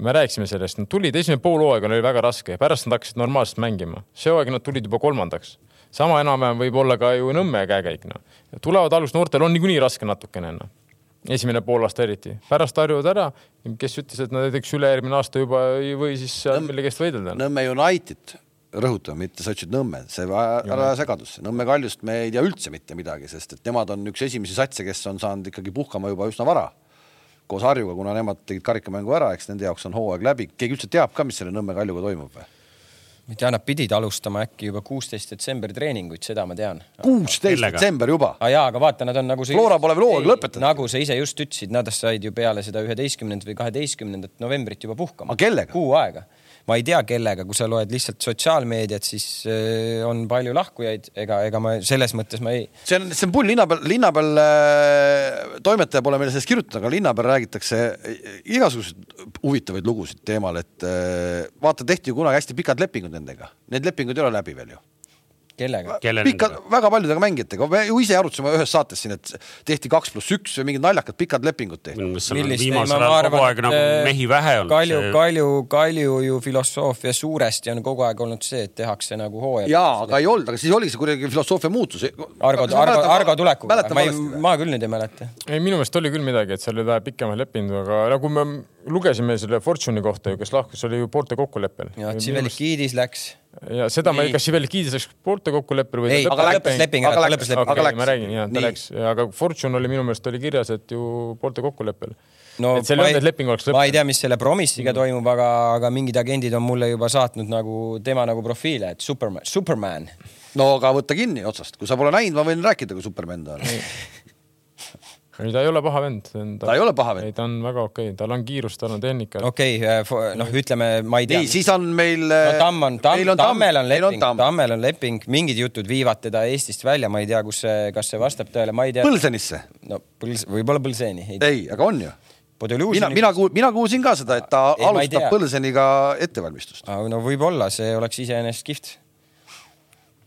me rääkisime sellest, nad tulid, esimene poolhooaeg oli väga raske, pärast nad hakkasid normaalselt mängima. see hooaeg nad tulid juba kolmandaks. sama enam-vähem võib olla ka ju Nõmme käekäik, noh. tulevad alusnoortel on niikuinii raske natukene, noh. Esimene poolaasta eriti, pärast harjuvad ära, kes ütles, et nad näiteks üle-eelmine aasta juba ei või siis seal millegi eest võidelda. Nõmme United rõhutame, mitte sa ütlesid Nõmme, see ära segadusse. Nõmme Kaljust me ei tea üldse mitte midagi, sest et nemad on üks esimesi satse, kes on saanud ikkagi puhkama juba üsna vara koos Harjuga, kuna nemad tegid karikamängu ära, eks nende jaoks on hooaeg läbi. keegi üldse teab ka, mis selle Nõmme Kaljuga toimub või? Ma ei tea, nad pidid alustama äkki juba kuusteist detsember treeninguid, seda ma tean. kuusteist detsember juba? aa jaa, aga vaata, nad on nagu see. Flora pole veel hooaega lõpetanud. nagu sa ise just ütlesid, nad said ju peale seda üheteistkümnendat või kaheteistkümnendat novembrit juba puhkama. aga kellega? kuu aega ma ei tea, kellega, kui sa loed lihtsalt sotsiaalmeediat, siis äh, on palju lahkujaid, ega, ega ma selles mõttes ma ei. see on, see on pull. Linna peal, linna peal äh, toimetaja pole meile sellest kirjutanud, aga linna peal räägitakse igasuguseid huvitavaid lugusid teemal, et äh, vaata, tehti ju kunagi hästi pikad lepingud nendega, need lepingud ei ole läbi veel ju kellega? pikad, väga paljudega mängijatega, me ju ise arutasime ühes saates siin, et tehti kaks pluss üks või mingid naljakad pikad lepingud tehti. viimasel ajal kogu aeg nagu äh, mehi vähe olnud. Kalju Kalju, Kalju ju filosoofia suuresti on kogu aeg olnud see, et tehakse nagu hooaja. jaa, aga ei olnud, aga siis oligi see kuidagi filosoofia muutus. Argo, Argo, Argo tulekuga, ma ei, ma küll nüüd ei mäleta. ei, minu meelest oli küll midagi, et seal oli vähe pikemaid lepinguid, aga nagu me lugesime selle Fortune'i kohta ju, kes lahkus, oli ju poolte kokkuleppel. ja Tsivelikidis läks ja seda ei. ma, kas Sivelikidis läks poolte kokkuleppele või? ei, aga lõppes leping, aga lõppes leping. läks. ma räägin, jah, ta läks, aga Fortune oli minu meelest oli kirjas, et ju poolte kokkuleppel. no et ma ei, ma ei tea, mis selle Promise'iga mm. toimub, aga, aga mingid agendid on mulle juba saatnud nagu tema nagu profiile, et Superman, Superman. no aga võta kinni otsast, kui sa pole näinud, ma võin rääkida, kui Superman ta on ei, ta ei ole paha vend. ta, ei ole paha vend. ei, ta on väga okei okay., tal on kiirust, tal on tehnika. okei okay,, äh, noh, ütleme, ma ei tea. nii, siis on meil. no äh, Tamm on, Tamm, Tammel on leping, Tammel on leping, mingid jutud viivad teda Eestist välja, ma ei tea, kus see, kas see vastab tõele, ma ei tea. Põlsenisse? no Põls-, võib-olla Põlseni. ei, aga on ju mina, mina kuul-, mina kuulsin ka seda, et ta ei, alustab Põlseniga ettevalmistust. no võib-olla, see oleks iseenesest kihvt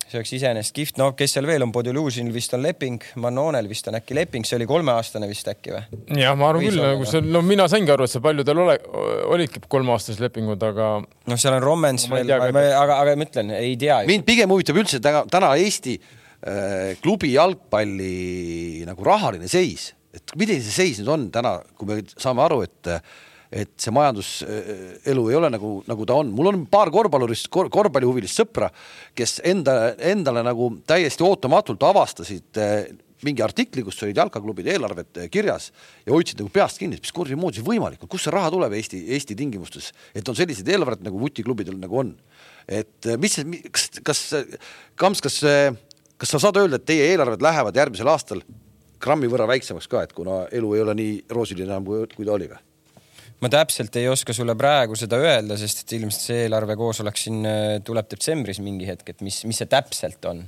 see oleks iseenesest kihvt, no kes seal veel on, Podolužinil vist on leping, Mannonel vist on äkki leping, see oli kolmeaastane vist äkki või? jah, ma arvan küll, nagu see, no mina saingi aru, et see paljudel ole, olidki kolmeaastased lepingud, aga. noh, seal on Romans veel, aga, aga ma ütlen, ei tea. mind pigem huvitab üldse täna, täna Eesti äh, klubi jalgpalli nagu rahaline seis, et milline see seis nüüd on täna, kui me saame aru, et et see majanduselu ei ole nagu, nagu ta on. mul on paar korvpallurist kor,, korvpallihuvilist sõpra, kes enda, endale nagu täiesti ootamatult avastasid eh, mingi artikli, kus olid jalkaklubide eelarved kirjas ja hoidsid nagu peast kinni, mis kuradi moodi see võimalik on, kust see raha tuleb Eesti, Eesti tingimustes, et on sellised eelarved nagu vutiklubidel nagu on. et eh, mis see, kas, kas, Kams, kas, kas sa saad öelda, et teie eelarved lähevad järgmisel aastal grammi võrra väiksemaks ka, et kuna elu ei ole nii roosiline enam, kui ta oli või? Ma täpselt ei oska sulle praegu seda öelda, sest et ilmselt see eelarvekoosolek siin äh, tuleb detsembris mingi hetk, et mis, mis see täpselt on.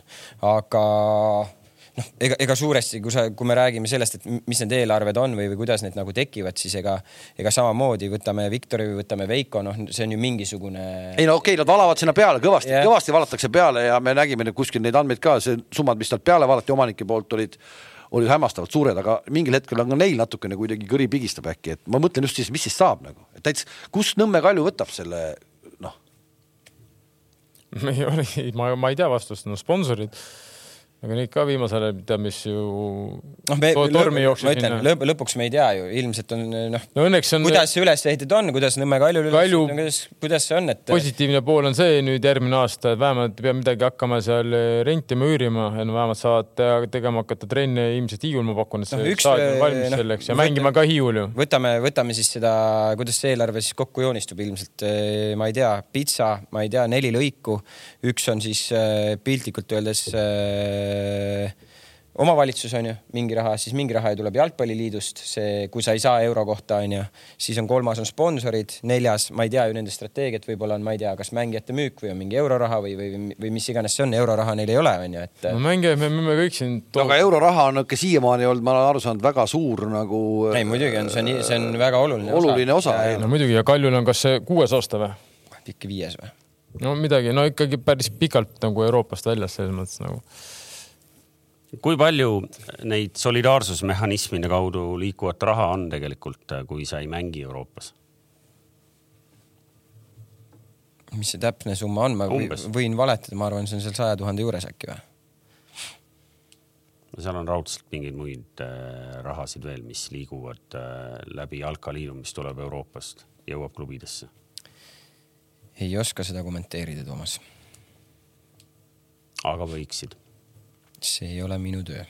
aga noh, ega, ega suuresti, kui sa, kui me räägime sellest, et mis need eelarved on või, või kuidas need nagu tekivad, siis ega, ega samamoodi võtame Viktori või võtame Veiko, noh, see on ju mingisugune. ei no okei okay,, nad valavad sinna peale kõvasti yeah., kõvasti valatakse peale ja me nägime kuskil neid andmeid ka, see summad, mis sealt peale valati omanike poolt olid olid hämmastavalt suured, aga mingil hetkel on ka neil natukene kuidagi kõri pigistab äkki, et ma mõtlen just siis, mis siis saab nagu, et näiteks kust Nõmme Kalju võtab selle noh. ei ole, ma, ma ei tea vastust, no sponsorid aga neid ka viimasel ajal teab, mis ju noh, me tormi jooksis sinna. lõp. lõpuks me ei tea ju, ilmselt on noh no, on kuidas see üles ehitatud on, kuidas Nõmme Kaljul Kalju... üles, kuidas, kuidas see on, et. positiivne pool on see nüüd järgmine aasta, et vähemalt ei pea midagi hakkama seal rentima, üürima, et vähemalt saavad tegema hakata trenne ilmselt Hiiul, ma pakun, et see no, staadion on valmis no, selleks ja võtame, mängima ka Hiiul ju. võtame, võtame siis seda, kuidas see eelarve siis kokku joonistub ilmselt, eh, ma ei tea, pitsa, ma ei tea, neli lõiku, üks on siis eh, piltlikult öeldes äh, omavalitsus on ju, mingi raha, siis mingi raha tuleb Jalgpalliliidust, see, kui sa ei saa euro kohta, on ju, siis on kolmas on sponsorid, neljas, ma ei tea ju nende strateegiat, võib-olla on, ma ei tea, kas mängijate müük või on mingi euroraha või, või, või mis iganes see on, euroraha neil ei ole, on ju, et. no mängijaid me müüme kõik siin to.... aga euroraha on ikka siiamaani olnud, ma olen aru saanud, väga suur nagu. ei, muidugi on see nii, see on väga oluline. oluline osa, osa.. no muidugi ja Kaljul on kas see kuues aasta või? ikka viies või? no midagi, no ikkagi päris pikalt nagu Euroopast väljas selles mõttes nagu kui palju neid solidaarsusmehhanismide kaudu liikuvat raha on tegelikult, kui sa ei mängi Euroopas? mis see täpne summa on, ma Umbes. võin valetada, ma arvan, see on seal saja tuhande juures äkki või? no seal on raudselt mingeid muid äh, rahasid veel, mis liiguvad äh, läbi jalkaliidu, mis tuleb Euroopast, jõuab klubidesse. ei oska seda kommenteerida, Toomas. aga võiksid see ei ole minu töö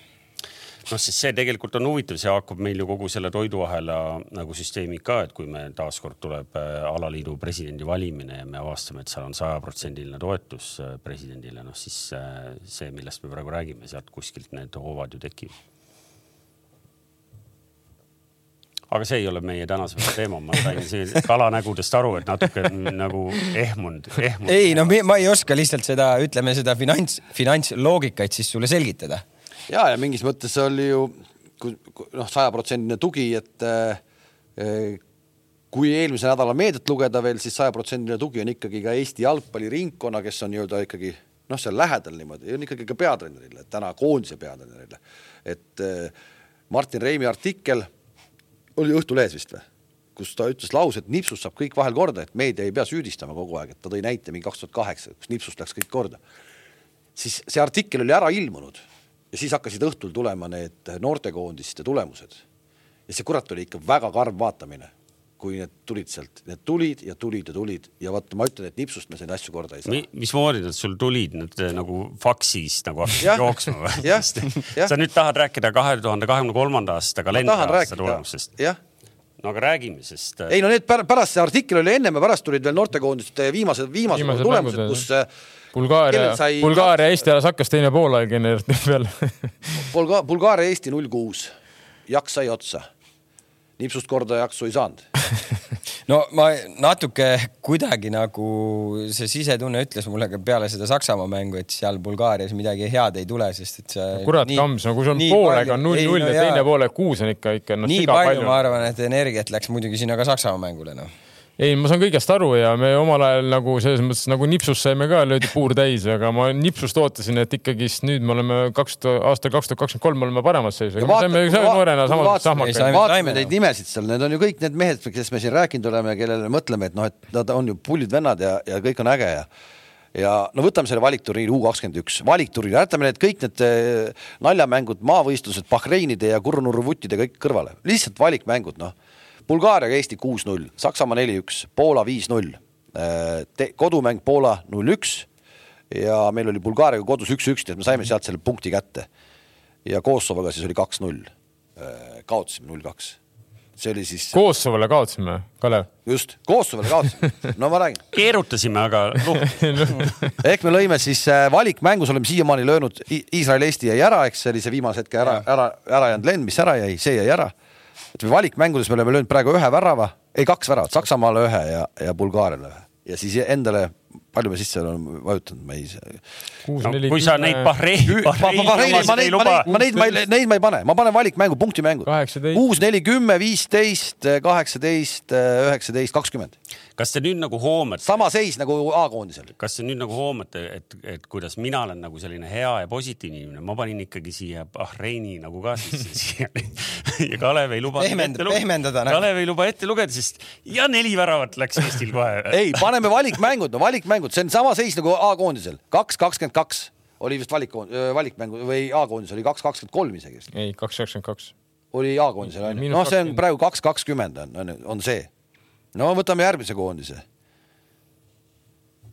noh, sest see tegelikult on huvitav, see haakub meil ju kogu selle toiduahela nagu süsteemi ka, et kui me taaskord tuleb äh, alaliidu presidendi valimine ja me avastame, et seal on sajaprotsendiline toetus äh, presidendile, noh siis äh, see, millest me praegu räägime, sealt kuskilt need hoovad ju tekivad. Aga see ei ole meie tänase teema, ma sain kalanägudest aru, et natuke nagu ehmunud, ehmunud. ei no ma ei oska lihtsalt seda, ütleme seda finants, finantsloogikat siis sulle selgitada. ja, ja mingis mõttes oli ju noh, sajaprotsendine tugi, et eh, kui eelmise nädala meediat lugeda veel, siis sajaprotsendiline tugi on ikkagi ka Eesti jalgpalliringkonna, kes on nii-öelda ikkagi noh, seal lähedal niimoodi, on ikkagi ka peatreenerile, täna koondise peatreenerile, et eh, Martin Reimi artikkel oli Õhtulehes vist või? kus ta ütles lause, et nipsust saab kõik vahel korda, et meedia ei pea süüdistama kogu aeg, et ta tõi näite mingi kaks tuhat kaheksa, kus nipsust läks kõik korda. siis see artikkel oli ära ilmunud ja siis hakkasid õhtul tulema need noortekoondiste tulemused. ja see kurat oli ikka väga karm vaatamine kui need tulid sealt, need tulid ja tulid ja tulid ja vot ma ütlen, et nipsust me neid asju korda ei saa Mi,. mismoodi nad sul tulid nüüd eh, nagu faksis nagu hakkasid jooksma või? sa nüüd tahad rääkida kahe tuhande kahekümne kolmanda aasta kalendriaasta tulemustest? jah no aga räägime, sest. Eh, ei no need pärast see artikkel oli ennem ja pärast tulid veel noortekoondiste viimased, viimased, viimased tulemused, kus. Bulgaaria sai..., Bulgaaria, Eesti alles hakkas teine poolaeg enne peale Bulga-, Bulgaaria, Eesti null kuus, jaks sai otsa nipsust korda jaksu ei saanud no ma natuke kuidagi nagu see sisetunne ütles mulle ka peale seda Saksamaa mängu, et seal Bulgaarias midagi head ei tule, sest et see. kurat, Kams, no kui sul poolega on null-null no, ja teine poolega kuus on ikka, ikka no,. nii palju, palju ma arvan, et energiat läks muidugi sinna ka Saksamaa mängule, noh ei, ma saan kõigest aru ja me omal ajal nagu selles mõttes nagu nipsust saime ka, löödi puur täis, aga ma nipsust ootasin, et ikkagist nüüd me oleme kaks tuhat, aastal kaks tuhat kakskümmend kolm oleme paremas seisus. me saime noorena samas sahmakaid. vaatame neid nimesid seal, need on ju kõik need mehed, kes me siin rääkinud oleme, kellele mõtleme, et noh, et nad on ju pullid vennad ja, ja kõik on äge ja ja no võtame selle valikturniiri U kakskümmend üks, valikturniir, jätame need kõik need eh, naljamängud, maavõistlused, Bahreinide ja Kurnurru vuttide kõik kõrvale, lihtsalt valikmängud, noh Bulgaariaga Eesti kuus-null, Saksamaa neli-üks, Poola viis-null, äh, kodumäng Poola null-üks ja meil oli Bulgaariaga kodus üks-üks, nii et me saime sealt selle punkti kätte. ja Kosovoga siis oli kaks-null, äh, kaotasime null-kaks see oli siis. Kosovole kaotasime, Kalev. just, Kosovole kaotasime, no ma räägin. keerutasime, aga ehk me lõime siis äh, valikmängus oleme siiamaani löönud, Iisrael-Eesti jäi ära, eks see oli see viimase hetke ära, ära, ära jäänud lend, mis ära jäi, see jäi ära ütleme valikmängudes me oleme löönud praegu ühe värava, ei kaks väravat, Saksamaale ühe ja, ja Bulgaariale ühe ja siis endale, palju me sisse oleme vajutanud, ma ei. No, kui sa neid Bahreini, Bahreini omasid ei luba. ma neid, ma neid ma ei pane, ma panen valikmängu, punktimängud. kuus, neli, kümme, viisteist, kaheksateist, üheksateist, kakskümmend kas te nüüd nagu hoomate? sama seis nagu A-koondisel. kas te nüüd nagu hoomate, et, et kuidas mina olen nagu selline hea ja positiivne inimene, ma panin ikkagi siia Bahreini nagu ka sisse siia ja Kalev ei luba Pehmend, ette lugeda. Kalev ei luba ette lugeda, sest ja neli väravat läks Eestil kohe ei, paneme valikmängud, no valikmäng mängud, see on sama seis nagu A-koondisel, kaks, kakskümmend kaks oli vist valik, valikmängu või A-koondis oli kaks, kakskümmend kolm isegi. ei, kaks, kakskümmend kaks. oli A-koondisel on ju, noh, see on praegu kaks, kakskümmend on, on see. No võtame järgmise koondise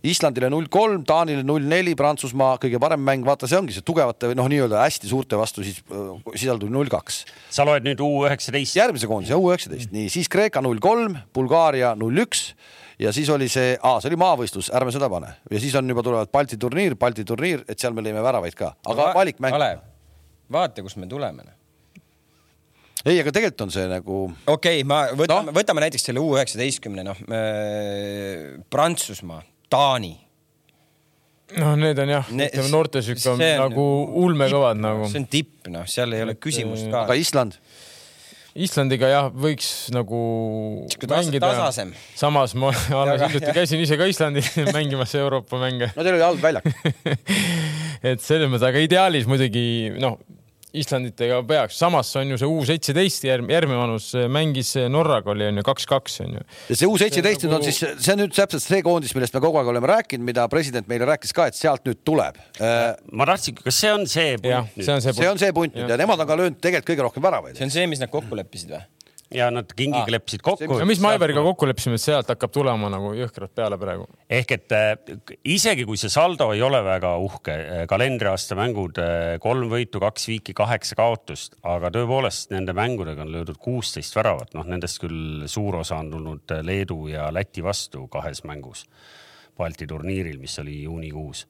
Islandile null kolm, Taanile null neli, Prantsusmaa kõige parem mäng, vaata, see ongi see tugevate noh, nii-öelda hästi suurte vastu siis sisal tuli null kaks. sa loed nüüd U üheksateist? järgmise koondise U üheksateist, nii siis Kreeka null kolm, Bulgaaria null üks ja siis oli see, see oli maavõistlus, ärme seda pane ja siis on juba tulevad Balti turniir, Balti turniir, et seal me lõime väravaid ka, aga no, valikmäng. Kalev, vaata, kust me tuleme. Ei, aga tegelikult on see nagu. okei okay,, ma võtame no., võtame näiteks selle U üheksateistkümne, noh äh, Prantsusmaa Taani. noh, need on jah ne,, ütleme noorte sihuke nagu ulmekõvad nagu. see on tipp, noh, seal ei ole küsimust ka. aga Island? Islandiga jah, võiks nagu mängida. samas ma alles hiljuti käisin ise ka Islandil mängimas Euroopa mänge. no teil oli halb väljak et selles mõttes, aga ideaalis muidugi noh, Islanditega peaks, samas on ju see U seitseteist järg, järgmine vanus mängis Norraga oli on ju kaks-kaks on ju. ja see U seitseteist nüüd on nagu... siis, see on nüüd täpselt see koondis, millest me kogu aeg oleme rääkinud, mida president meile rääkis ka, et sealt nüüd tuleb. ma tahtsin, kas see on see punt? see on see punt, see on see punt nüüd ja nemad on ka löönud tegelikult kõige rohkem väravaid. see on see, mis nad kokku leppisid või? Ja nad kingiga ah. leppisid kokku. ja mis me Aivariga kokku leppisime, et sealt hakkab tulema nagu jõhkralt peale praegu. ehk et äh, isegi kui see saldo ei ole väga uhke, äh, kalendriaasta mängud äh, kolm võitu, kaks viiki, kaheksa kaotust, aga tõepoolest nende mängudega on löödud kuusteist väravat, noh nendest küll suur osa on tulnud Leedu ja Läti vastu kahes mängus Balti turniiril, mis oli juunikuus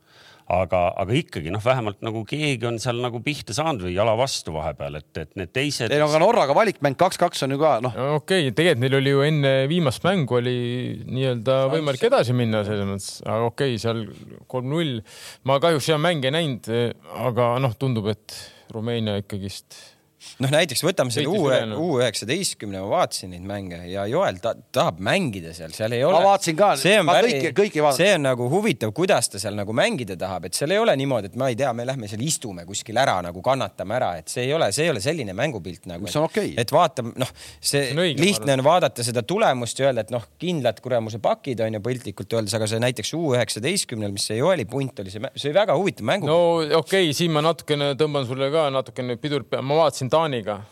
aga, aga ikkagi noh, vähemalt nagu keegi on seal nagu pihta saanud või jala vastu vahepeal, et, et need teised. ei no aga Norraga valikmäng kaks-kaks on ju ka noh. okei okay,, tegelikult neil oli ju enne viimast mängu oli nii-öelda võimalik edasi minna selles mõttes, aga okei okay,, seal kolm-null. ma kahjuks seda mänge ei näinud, aga noh, tundub, et Rumeenia ikkagist noh, näiteks võtame selle U üheksateistkümne, ma vaatasin neid mänge ja Joel ta, tahab mängida seal, seal ei ole. ma vaatasin ka, ma kõiki, kõiki vaatasin. see on nagu huvitav, kuidas ta seal nagu mängida tahab, et seal ei ole niimoodi, et ma ei tea, me lähme seal istume kuskil ära nagu kannatame ära, et see ei ole, see ei ole selline mängupilt nagu. mis on okei okay.. et vaata, noh, see, see õige, lihtne on vaadata seda tulemust ja öelda, et noh, kindlad kuramuse pakid on ju piltlikult öeldes, aga see näiteks U üheksateistkümnel, mis see Joeli punt oli, see, see oli väga huvitav mängu. no okei okay,, siin ma natukene tõmban sulle ka natukene pidurit peale, ma vaatasin Taaniga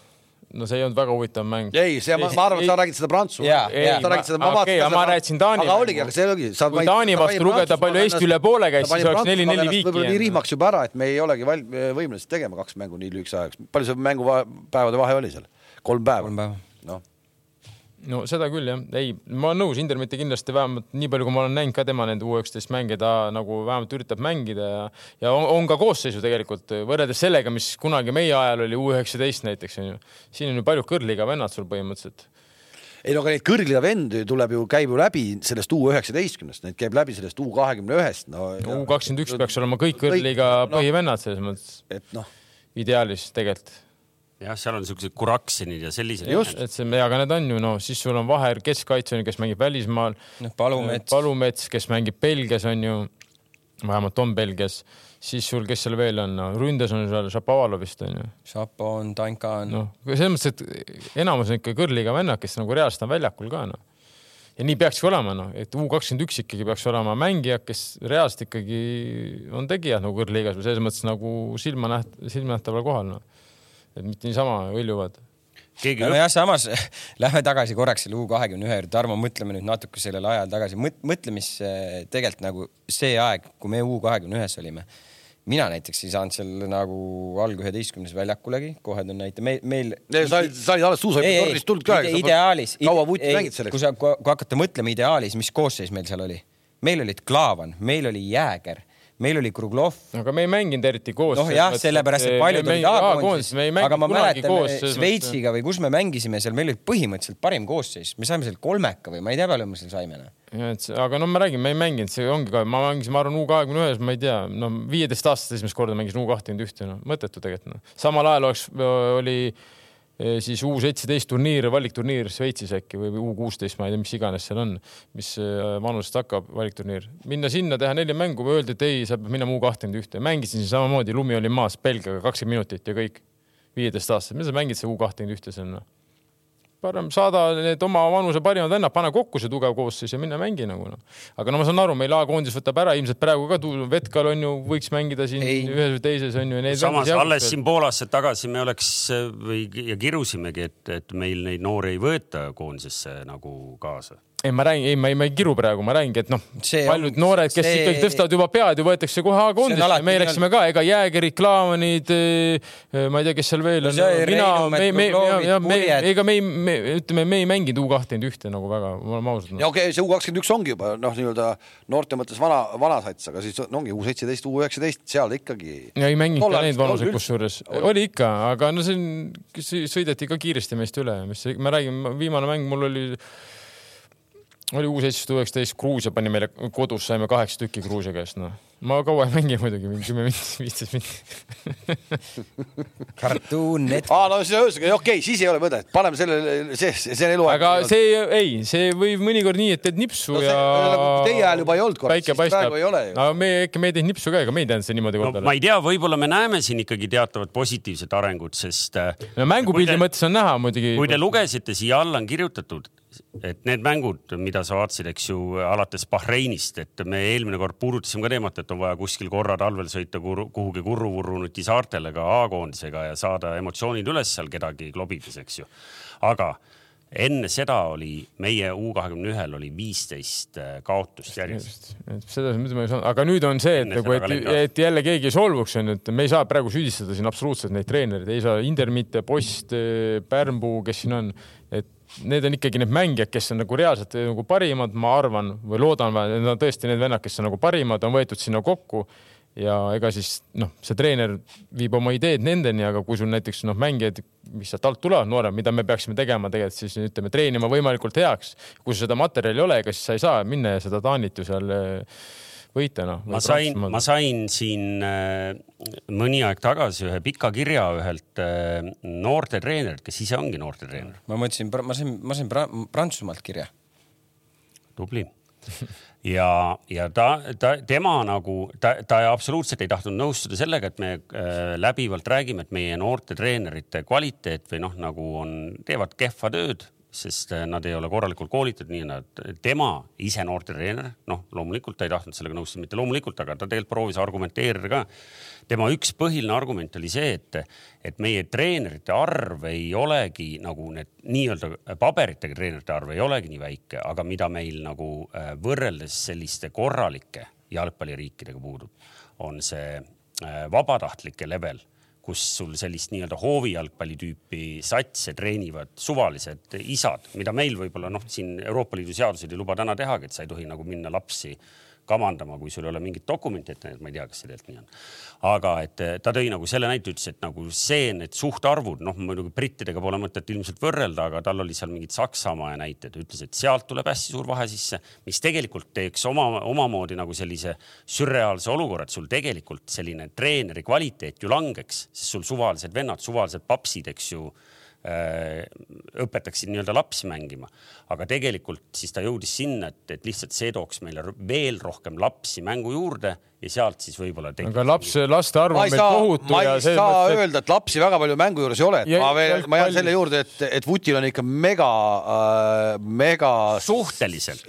no see ei olnud väga huvitav mäng. ei, see, ma, ma arvan, et sa räägid seda Prantsusmaa. sa räägid seda, ma vaatasin okay, seda. ma rääkisin Taani. aga oligi, aga see oligi. kui Taani vastu lugeda, palju Eesti üle poole käis, siis oleks neli-neli viiki. võib-olla nii rihmaks juba ära, et me ei olegi val-, võimelised tegema kaks mängu nii lühikese ajaks. palju see mängupäevade vahe oli seal? kolm päeva? kolm päeva. noh no seda küll jah, ei, ma olen nõus, Intermeti kindlasti vähemalt nii palju, kui ma olen näinud ka tema nende U19 mänge, ta nagu vähemalt üritab mängida ja, ja on, on ka koosseisu tegelikult võrreldes sellega, mis kunagi meie ajal oli U19 näiteks onju. siin on ju paljud kõrgliiga vennad sul põhimõtteliselt ei no aga neid kõrgliiga vendi tuleb ju, käib ju läbi sellest U üheksateistkümnest, neid käib läbi sellest U kahekümne ühest, no. U kakskümmend üks peaks olema kõik kõrgliiga no, põhivennad selles mõttes. et noh. ideaalis tegelikult jah, seal on siuksed Kuraksinid ja sellised. just, et see, aga need on ju noh, siis sul on vahe keskkaitsjani, kes mängib välismaal. noh, Palumets. Palumets, kes mängib Belgias on ju, vähemalt on Belgias, siis sul, kes seal veel on no,, ründes on seal Šapovalov vist on ju. Šapo on, Tanka on. noh, selles mõttes, et enamus on ikka kõrliiga vennad, kes nagu reaalselt on väljakul ka noh ja nii peakski olema, noh, et U kakskümmend üks ikkagi peaks olema mängijad, kes reaalselt ikkagi on tegijad nagu kõrgliigas või selles mõttes nagu silma näht-, silmanähtaval kohal, noh et mitte niisama hõljuvad. Keegi... nojah, samas lähme tagasi korraks selle U kahekümne ühe juurde, Tarmo, mõtleme nüüd natuke sellele ajale tagasi, mõtle, mis tegelikult nagu see aeg, kui me U kahekümne ühes olime mina näiteks ei saanud seal nagu alg üheteistkümnes väljakulegi, kohe toon näite, meil, meil. sa olid, sa olid alles suusatornist tulnud ka. ideaalis. kaua vuti mängid selleks? kui sa, kui hakata mõtlema ideaalis, mis koosseis meil seal oli? meil olid Klaavan, meil oli Jääger meil oli Kruglov. aga me ei mänginud eriti koos. noh jah, sellepärast et paljud olid A-koondises, aga ma mäletan Šveitsiga või kus me mängisime seal, meil oli põhimõtteliselt parim koosseis, me saime seal kolmeka või ma ei tea, palju me seal saime noh. ja et aga no ma räägin, me ei mänginud, see ongi ka, ma mängisin, ma arvan, U kahekümne ühes, ma ei tea, no viieteist aastast esimest korda mängisin U kahtekümmend ühte, noh mõttetu tegelikult noh. samal ajal oleks, oli siis U seitseteist turniir, valikturniir Šveitsis äkki või U kuusteist, ma ei tea, mis iganes seal on, mis äh, vanusest hakkab valikturniir. minna sinna, teha neli mängu, öeldi, et ei, sa pead minema U kahtekümmend ühte. mängisin siin samamoodi, lumi oli maas, Belgiaga kakskümmend minutit ja kõik. viieteist aastaselt, mida sa mängid seal U kahtekümmend ühte noh? Parem saada need oma vanuse parimad vennad, pane kokku see tugev koosseis ja mine mängi nagu noh. aga no ma saan aru, meil A-koondis võtab ära, ilmselt praegu ka Vetkal on ju, võiks mängida siin ei. ühes või teises on ju. samas alles siin pool aastat tagasi me oleks või ja kirusimegi, et, et meil neid noori ei võeta koondisesse nagu kaasa ei, ma räägin, ei, ma ei, ma ei kiru praegu, ma räägingi, et noh, paljud noored, kes see... ikkagi tõstavad juba pead ja võetakse kohe A-koondisse, me läksime ka, ega Jäägerid, Klaavanid, eh, ma ei tea, kes seal veel on. mina, me, me, ja me, ega me ei, me ütleme, me ei mänginud U kahtekümmend ühte nagu väga, oleme ausad no.. ja okei okay,, see U kakskümmend üks ongi juba noh, nii-öelda noorte mõttes vana, vana sats, aga siis ongi U seitseteist, U üheksateist, seal ikkagi. ja ei mänginud ka neid vanuseid kusjuures, oli ikka, aga no see on, sõideti ka kiiresti meist üle, mis ma räägin, viimane mäng mul oli oli U seitseteist, U üheksateist, Gruusia pani meile kodus, saime kaheksa tükki Gruusia käest, noh. ma kaua ei mängi muidugi, mingi kümme minutit, viisteist minutit. kartuun, net. aa, no siis ühesõnaga, okei okay,, siis ei ole mõtet, paneme selle, see, see on eluaeg. aga see ei, see võib mõnikord nii, et teed nipsu no, see, ja. Nagu teie ajal juba ei olnud kord, siis praegu ei ole ju. no me ikka, me ei teinud nipsu ka, ega me ei teadnud see niimoodi no, korda. ma ei tea, võib-olla me näeme siin ikkagi teatavat positiivset arengut, sest. Äh, no mängupildi mõttes on näha muidugi. kui te lugesite, siia alla on kirjutatud et need mängud, mida sa vaatasid, eks ju, alates Bahreinist, et me eelmine kord puudutasime ka teemat, et on vaja kuskil korra talvel sõita kuhugi Kurru-Vurrunuti saartele ka A-koondisega ja saada emotsioonid üles seal kedagi klobides, eks ju. aga enne seda oli meie U kahekümne ühel oli viisteist äh, kaotust järjest. seda ma ei saanud, aga nüüd on see, et nagu, et, et jälle keegi ei solvuks, on ju, et me ei saa praegu süüdistada siin absoluutselt neid treenereid, ei saa Indermitte, Post, Pärnpuu, kes siin on, et need on ikkagi need mängijad, kes on nagu reaalselt nagu parimad, ma arvan või loodan, need on tõesti need vennad, kes on nagu parimad, on võetud sinna kokku ja ega siis noh, see treener viib oma ideed nendeni, aga kui sul näiteks noh, mängijad, mis sealt alt tulevad, noorem, mida me peaksime tegema tegelikult siis ütleme, treenima võimalikult heaks. kui seda materjali ei ole, ega siis sa ei saa minna ja seda Taanit ju seal võita noh. ma sain, ma sain siin äh, mõni aeg tagasi ühe pika kirja ühelt äh, noortetreenerilt, kes ise ongi noortetreener. ma mõtlesin, ma sain, ma sain Prantsusmaalt kirja. tubli ja, ja ta, ta, tema nagu, ta, ta absoluutselt ei tahtnud nõustuda sellega, et me äh, läbivalt räägime, et meie noortetreenerite kvaliteet või noh, nagu on, teevad kehva tööd sest äh, nad ei ole korralikult koolitatud, nii nad, tema ise noortetreener, noh, loomulikult ta ei tahtnud sellega nõustuda, mitte loomulikult, aga ta tegelikult proovis argumenteerida ka. tema üks põhiline argument oli see, et, et meie treenerite arv ei olegi nagu need nii-öelda paberitega treenerite arv ei olegi nii väike, aga mida meil nagu äh, võrreldes selliste korralike jalgpalliriikidega puudub, on see äh, vabatahtlike level kus sul sellist nii-öelda hoovijalgpalli tüüpi satse treenivad suvalised isad, mida meil võib-olla noh, siin Euroopa Liidu seadused ei luba täna tehagi, et sa ei tohi nagu minna lapsi kamandama, kui sul ei ole mingit dokumenti ette näidata, ma ei tea, kas see tegelikult nii on. aga et eh, ta tõi nagu selle näite, ütles, et nagu see, need suhtarvud, noh muidugi brittidega pole mõtet ilmselt võrrelda, aga tal oli seal mingid Saksamaa näited, ütles, et sealt tuleb hästi suur vahe sisse, mis tegelikult teeks oma, omamoodi nagu sellise sürreaalse olukorra, et sul tegelikult selline treeneri kvaliteet ju langeks, sest sul suvalised vennad, suvalised papsid, eks ju õpetaksid nii-öelda lapsi mängima. aga tegelikult siis ta jõudis sinna, et, et lihtsalt see tooks meile veel rohkem lapsi mängu juurde ja sealt siis võib-olla. aga laps, laste arv on meil tohutu. ma ei saa mõttes... öelda, et lapsi väga palju mängu juures ei ole, et ja, ma veel, ma jään selle juurde, et, et Vutil on ikka mega äh,, mega. suhteliselt.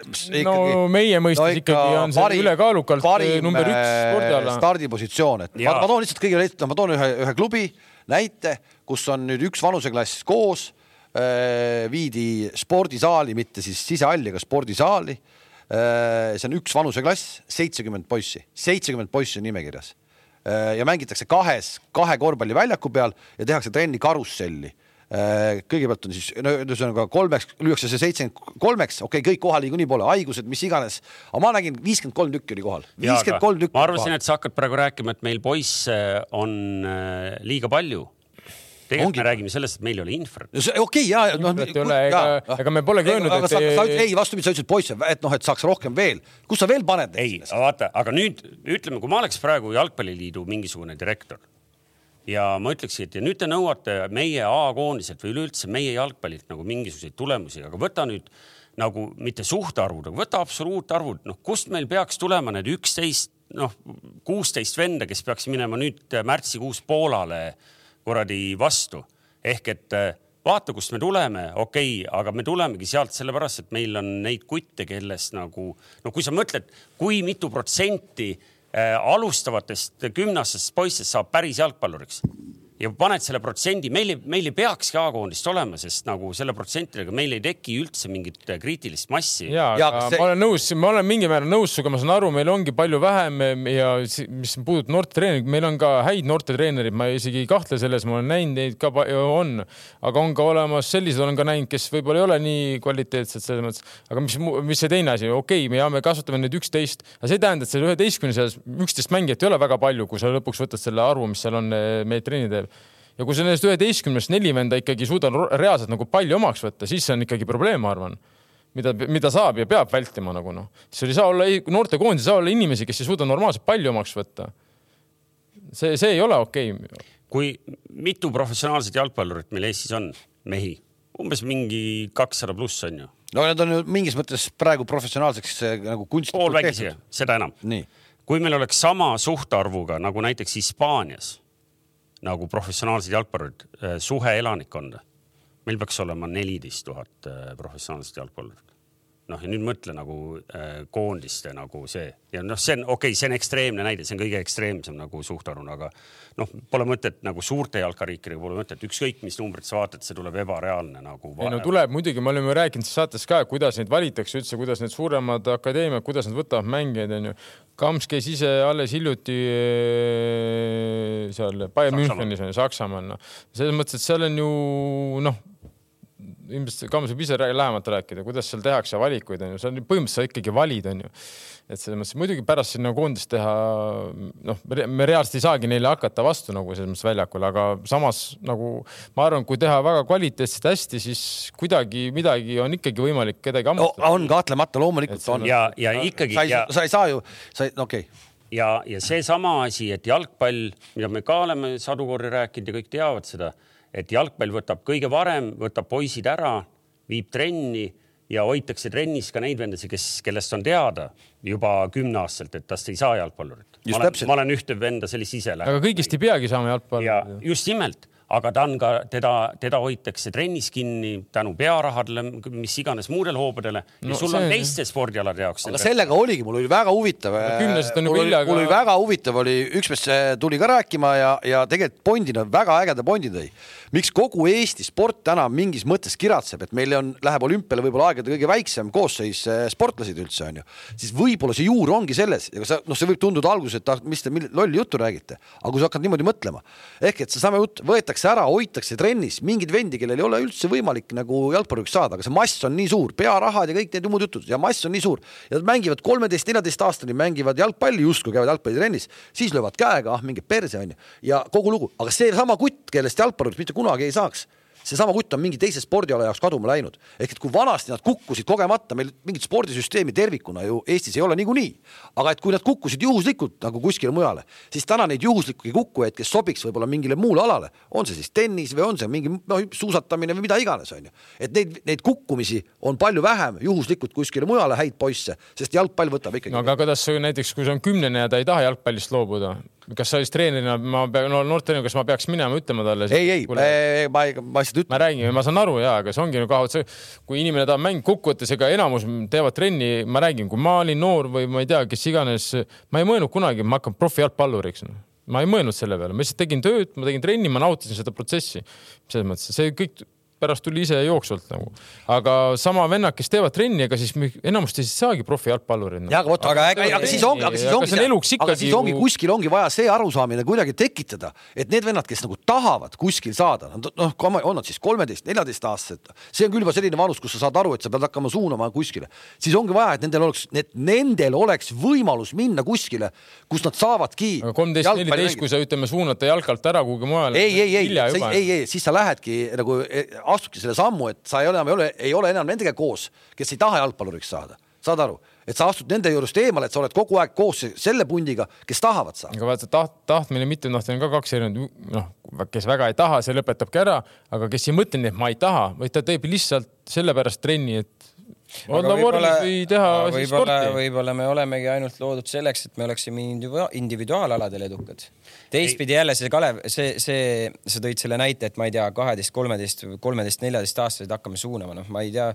no meie mõistes no, ikka ikkagi on see parim, ülekaalukalt parim, number üks äh, spordiala. stardipositsioon, et ma, ma toon lihtsalt kõigile, ma toon ühe, ühe klubi näite, kus on nüüd üks vanuseklass koos, äh, viidi spordisaali, mitte siis sisehalli, aga spordisaali. Äh, see on üks vanuseklass, seitsekümmend poissi, seitsekümmend poissi on nimekirjas äh, ja mängitakse kahes, kahe korvpalliväljaku peal ja tehakse trenni karusselli kõigepealt on siis, no ühesõnaga kolmeks lüüakse see seitsekümmend kolmeks, okei okay,, kõik kohal niikuinii pole, haigused, mis iganes. aga ma nägin, viiskümmend kolm tükki oli kohal. viiskümmend kolm tükki. ma arvasin, et sa hakkad praegu rääkima, et meil poisse on liiga palju tegelikult Ongi... me räägime sellest, et meil ei ole infrat. okei okay, ja, noh. ega, ega me polegi öelnud, et sa, sa, ei, vastupidi, sa ütlesid poisse, et noh, et saaks rohkem veel. kus sa veel paned? ei, vaata, aga nüüd ütleme, kui ma oleks praegu Jalgpalliliidu mingisugune direktor ja ma ütleksin, et ja nüüd te nõuate meie A-koondiselt või üleüldse meie jalgpallilt nagu mingisuguseid tulemusi, aga võta nüüd nagu mitte suhtarvud, aga võta absoluutarvud, noh, kust meil peaks tulema need üksteist, noh, kuusteist venda, kes peaks minema nüüd märtsikuus Poolale kuradi vastu. ehk et äh, vaata, kust me tuleme, okei okay,, aga me tulemegi sealt sellepärast, et meil on neid kutte, kellest nagu no kui sa mõtled, kui mitu protsenti alustavatest gümnastest poistest saab päris jalgpalluriks ja paned selle protsendi, meil ei, meil ei peakski A-koondist olema, sest nagu selle protsentidega meil ei teki üldse mingit äh, kriitilist massi. ja, ja, see... ma olen nõus, ma olen mingil määral nõus sinuga, ma saan aru, meil ongi palju vähem ja mis puudutab noortetreenerit, meil on ka häid noortetreenereid, ma isegi ei kahtle selles, ma olen näinud neid ka on, aga on ka olemas sellised, olen ka näinud, kes võib-olla ei ole nii kvaliteetsed selles mõttes, aga mis, mis see teine asi, okei okay,, me, me kasvatame neid üksteist, aga see ei tähenda, et seal üheteistkümne seas üksteist mängijat ei ole väga palju, kui sa lõpuks võtad selle arvu, mis seal on eh, meie trenni teeb ja kui sa nendest üheteistkümnest neli venda ikkagi suudad reaalselt nagu palju omaks võtta, siis see on ikkagi probleem, ma arvan mida, mida saab ja peab vältima nagu noh, siis ei saa olla, noortekoondis ei saa olla inimesi, kes ei suuda normaalselt palju omaks võtta. see, see ei ole okei okay.. kui mitu professionaalset jalgpallurit meil Eestis on, mehi? umbes mingi kakssada pluss on ju. no need on ju mingis mõttes praegu professionaalseks eh, nagu kunstlikult poolvägisi, seda enam. kui meil oleks sama suhtarvuga nagu näiteks Hispaanias nagu professionaalsed jalgpallurid, äh, suhe elanikkonda. meil peaks olema neliteist tuhat äh, professionaalset jalgpallurit. Noh, ja nüüd mõtle nagu äh, koondiste nagu see ja noh, see on okei okay,, see on ekstreemne näide, see on kõige ekstreemsem nagu suhtarvuna, aga noh, pole mõtet nagu suurte jalkariikidega pole mõtet, ükskõik mis numbrit sa vaatad, see tuleb ebareaalne nagu. ei no tuleb muidugi, me oleme rääkinud saates ka, kuidas neid valitakse üldse, kuidas need suuremad akadeemiad, kuidas nad võtavad mängijaid, onju. Kams käis ise alles hiljuti eh, seal Bayern Münchenis on ju, Saksamaal, noh. selles mõttes, et seal on ju noh, ilmselt Kams võib ise lähemalt rääkida, kuidas seal tehakse valikuid, on ju, seal põhimõtteliselt sa ikkagi valid, on ju et selles mõttes muidugi pärast sinna koondist teha, noh, me reaalselt ei saagi neile hakata vastu nagu selles mõttes väljakul, aga samas nagu ma arvan, kui teha väga kvaliteetselt hästi, siis kuidagi midagi on ikkagi võimalik kedagi hammustada no,. on kahtlemata, loomulikult on. ja, ja ikkagi. sa ei, sa ei saa ju, sa ei, okei okay ja, ja seesama asi, et jalgpall, mida me ka oleme sadu kordi rääkinud ja kõik teavad seda, et jalgpall võtab kõige varem, võtab poisid ära, viib trenni ja hoitakse trennis ka neid vendasid, kes, kellest on teada juba kümneaastaselt, et tast ei saa jalgpallurit. ma olen, ma olen ühte venda sellist ise läinud. aga kõigist ei peagi saama jalgpallurit. just nimelt, aga ta on ka, teda, teda hoitakse trennis kinni tänu pearahadele, mis iganes muudele hoobadele ja no, sul see... on teiste spordialade jaoks. aga sellega oligi, mul oli väga huvitav. kümnesed on juba hilja. mul oli väga huvitav oli, üks mees tuli ka rääkima ja, ja tegelikult Bondina väga ägeda Bondi tõi miks kogu Eesti sport täna mingis mõttes kiratseb, et meil on, läheb olümpiale võib-olla aegade kõige väiksem koosseis eh, sportlasid üldse onju, siis võib-olla see juur ongi selles, ega sa noh, see võib tunduda alguses, et ah, mis te lolli juttu räägite, aga kui sa hakkad niimoodi mõtlema ehk et seesama jutt võetakse ära, hoitakse trennis mingeid vendi, kellel ei ole üldse võimalik nagu jalgpalluriks saada, aga see mass on nii suur, pearahad ja kõik need muud jutud ja mass on nii suur. Ja nad mängivad kolmeteist, neljateist aastani mängivad jalgpalli, justkui käivad jalgpallitrennis, siis löövad käega, ah mingi perse onju ja kogu lugu, aga seesama kutt, kellest jalgpallurit mitte kunagi ei saaks seesama kutt on mingi teise spordiala jaoks kaduma läinud. ehk et kui vanasti nad kukkusid kogemata, meil mingit spordisüsteemi tervikuna ju Eestis ei ole niikuinii, aga et kui nad kukkusid juhuslikult nagu kuskile mujale, siis täna neid juhuslikke kukkujaid, kes sobiks võib-olla mingile muule alale, on see siis tennis või on see mingi no, suusatamine või mida iganes, on ju. et neid, neid kukkumisi on palju vähem juhuslikult kuskile mujale häid poisse, sest jalgpall võtab ikkagi no,. aga kuidas näiteks, kui see on kümnene ja ta ei taha jalgpallist loobuda, kas sa siis treenerina, ma pean, no noortreenerina, kas ma peaks minema ütlema talle? ei, ei, ma, ma lihtsalt ütlen. ma räägin, ma saan aru ja, aga see ongi nagu, see, kui inimene tahab mängida, kokkuvõttes ega enamus teevad trenni, ma räägin, kui ma olin noor või ma ei tea, kes iganes, ma ei mõelnud kunagi, ma hakkan profijalgpalluriks no ma ei mõelnud selle peale, ma lihtsalt tegin tööd, ma tegin trenni, ma nautisin seda protsessi. selles mõttes, see kõik pärast tuli ise jooksvalt nagu. aga sama vennad, kes teevad trenni, ega siis enamasti siis saagi profijalgpallurid no.. ja aga vot, aga, aga, aga siis ongi, aga siis ongi, aga siis ongi kuskil ongi vaja see arusaamine kuidagi tekitada, et need vennad, kes nagu tahavad kuskil saada, noh, on nad siis kolmeteist, neljateistaastased, see on küll juba selline vanus, kus sa saad aru, et sa pead hakkama suunama kuskile, siis ongi vaja, et nendel oleks, et nendel oleks võimalus minna kuskile, kus nad saavadki. kolmteist, neliteist, kui sa ütleme, suunata jalkalt ära kuhugi mujale. ei, ei, ei, ei, ei, siis sa lähedki nagu astudki selle sammu, et sa ei ole enam, ei ole, ei ole enam nendega koos, kes ei taha jalgpalluriks saada, saad aru, et sa astud nende juurest eemale, et sa oled kogu aeg koos selle pundiga, kes tahavad saada. aga vaata taht, tahtmine, mittetahtmine on ka kaks erinevat, noh, kes väga ei taha, see lõpetabki ära, aga kes ei mõtle nii, et ma ei taha, vaid ta teeb lihtsalt sellepärast trenni, et olla vormis või teha siis sporti. võib-olla me olemegi ainult loodud selleks, et me oleksime individuaalaladel edukad. teistpidi jälle see Kalev, see, see, sa tõid selle näite, et ma ei tea, kaheteist, kolmeteist, kolmeteist, neljateist aastaseid hakkame suunama, noh, ma ei tea,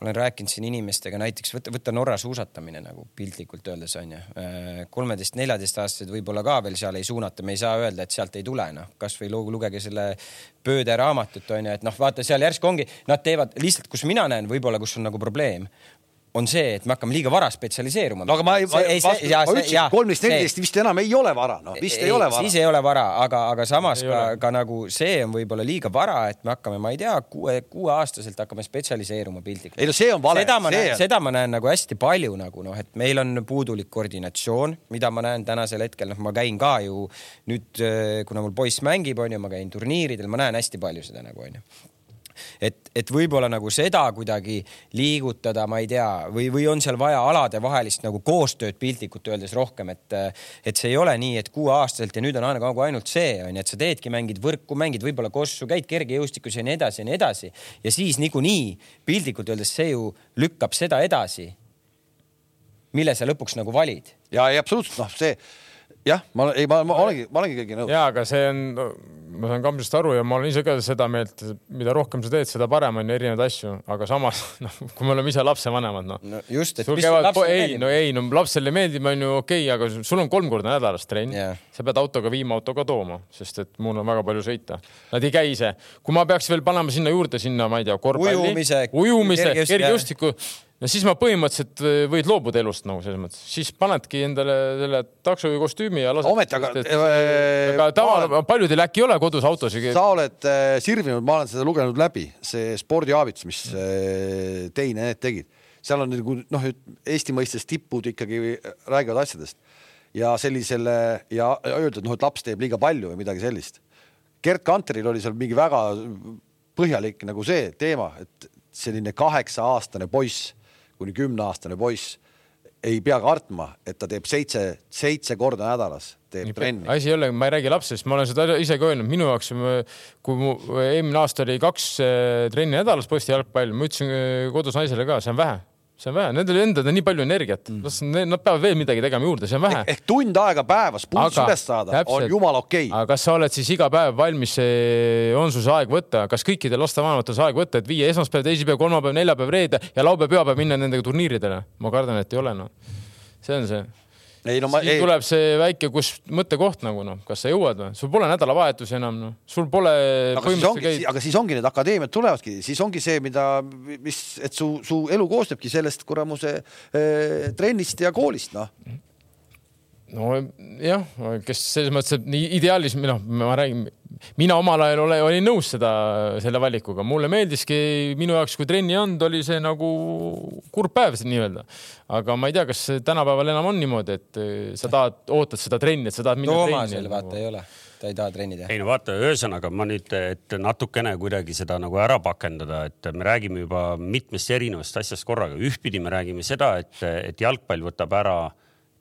olen rääkinud siin inimestega näiteks võtta, võtta Norra suusatamine nagu piltlikult öeldes onju. kolmeteist, neljateist aastased võib-olla ka veel seal ei suunata, me ei saa öelda, et sealt ei tule, noh, kasvõi lugege selle Pööde raamatut onju, et noh, vaata seal järsku ongi, nad teevad lihtsalt, kus mina näen võib-olla, kus on nagu probleem on see, et me hakkame liiga vara spetsialiseeruma. no aga ma, ma, ma, ma ütlesin, et kolmteist, neliteist vist enam ei ole vara, noh vist ei, ei ole vara. siis ei ole vara, aga, aga samas ei ka, ka nagu see on võib-olla liiga vara, et me hakkame, ma ei tea, kuue, kuueaastaselt hakkame spetsialiseeruma piltlikult. ei no see on vale. seda ma näen, seda ma näen nagu hästi palju nagu noh, et meil on puudulik koordinatsioon, mida ma näen tänasel hetkel, noh, ma käin ka ju nüüd, kuna mul poiss mängib, onju, ma käin turniiridel, ma näen hästi palju seda nagu onju et, et võib-olla nagu seda kuidagi liigutada, ma ei tea, või, või on seal vaja aladevahelist nagu koostööd piltlikult öeldes rohkem, et, et see ei ole nii, et kuueaastaselt ja nüüd on nagu ainult see on ju, et sa teedki, mängid võrku, mängid võib-olla kossu, käid kergejõustikus ja nii edasi ja nii edasi ja siis niikuinii piltlikult öeldes see ju lükkab seda edasi, mille sa lõpuks nagu valid. ja, ja absoluutselt noh, see jah, ma ei, ma, ma olengi, ma olengi kõigiga nõus. ja, aga see on, ma saan Kamsist aru ja ma olen ise ka seda meelt, mida rohkem sa teed, seda parem on ju erinevaid asju, aga samas noh, kui me oleme ise lapsevanemad, noh no,. just, et sul mis käivad, ei, no ei, no lapsele meeldib, on ju okei okay,, aga sul on kolm korda nädalas trenn yeah.. sa pead autoga viima, autoga tooma, sest et mul on väga palju sõita. Nad ei käi ise. kui ma peaks veel panema sinna juurde sinna, ma ei tea, korvpalli, ujumise, ujumise, kergejõustiku no siis ma põhimõtteliselt äh, võid loobuda elust nagu selles mõttes, siis panedki endale selle taksojuhi kostüümi ja lased. ometi, aga äh,. aga tava, paljudel äkki ei ole kodus autosid. sa oled äh, sirvinud, ma olen seda lugenud läbi, see spordiaabits, mis äh, Tein ja need tegid, seal on nagu noh, Eesti mõistes tipud ikkagi räägivad asjadest ja sellisele ja öelda, et noh, et laps teeb liiga palju või midagi sellist. Gerd Kanteril oli seal mingi väga põhjalik nagu see teema, et selline kaheksa-aastane poiss kuni kümneaastane poiss ei pea kartma, et ta teeb seitse, seitse korda nädalas teeb Nii, trenni. asi ei ole, ma ei räägi lapsest, ma olen seda ise ka öelnud, minu jaoks, kui mu eelmine aasta oli kaks eh, trenni nädalas poiste jalgpall, ma ütlesin eh, kodus naisele ka, see on vähe see on vähe, nendel endal on nii palju energiat mm., las nad peavad veel midagi tegema juurde, see on vähe. ehk tund aega päevas pulss üles saada täpselt, on jumala okei okay.. aga kas sa oled siis iga päev valmis, on sul see aeg võtta, kas kõikidel lastevanematel see aeg võtta, et viia esmaspäev, teisipäev, kolmapäev, neljapäev, reede ja laupäev, pühapäev minna nendega turniiridele? ma kardan, et ei ole noh. see on see ei no ma siis ei... tuleb see väike, kus mõttekoht nagu noh, kas sa jõuad või, sul pole nädalavahetusi enam noh, sul pole. aga siis ongi, aga siis ongi need akadeemiad tulevadki, siis ongi see, mida, mis, et su, su elu koosnebki sellest kuramuse eh, trennist ja koolist noh nojah, kes selles mõttes, et nii ideaalis, noh, ma räägin mina omal ajal ole, olin nõus seda, selle valikuga, mulle meeldiski, minu jaoks, kui trenni ei olnud, oli see nagu kurb päev nii-öelda. aga ma ei tea, kas tänapäeval enam on niimoodi, et eh, sa tahad, ootad seda trenni, et sa tahad minna Toomasel trenni. vaata nagu... ei ole ta ei taha trenni teha. ei no vaata, ühesõnaga ma nüüd, et natukene kuidagi seda nagu ära pakendada, et me räägime juba mitmest erinevast asjast korraga. ühtpidi me räägime seda, et, et jalgpall võtab ära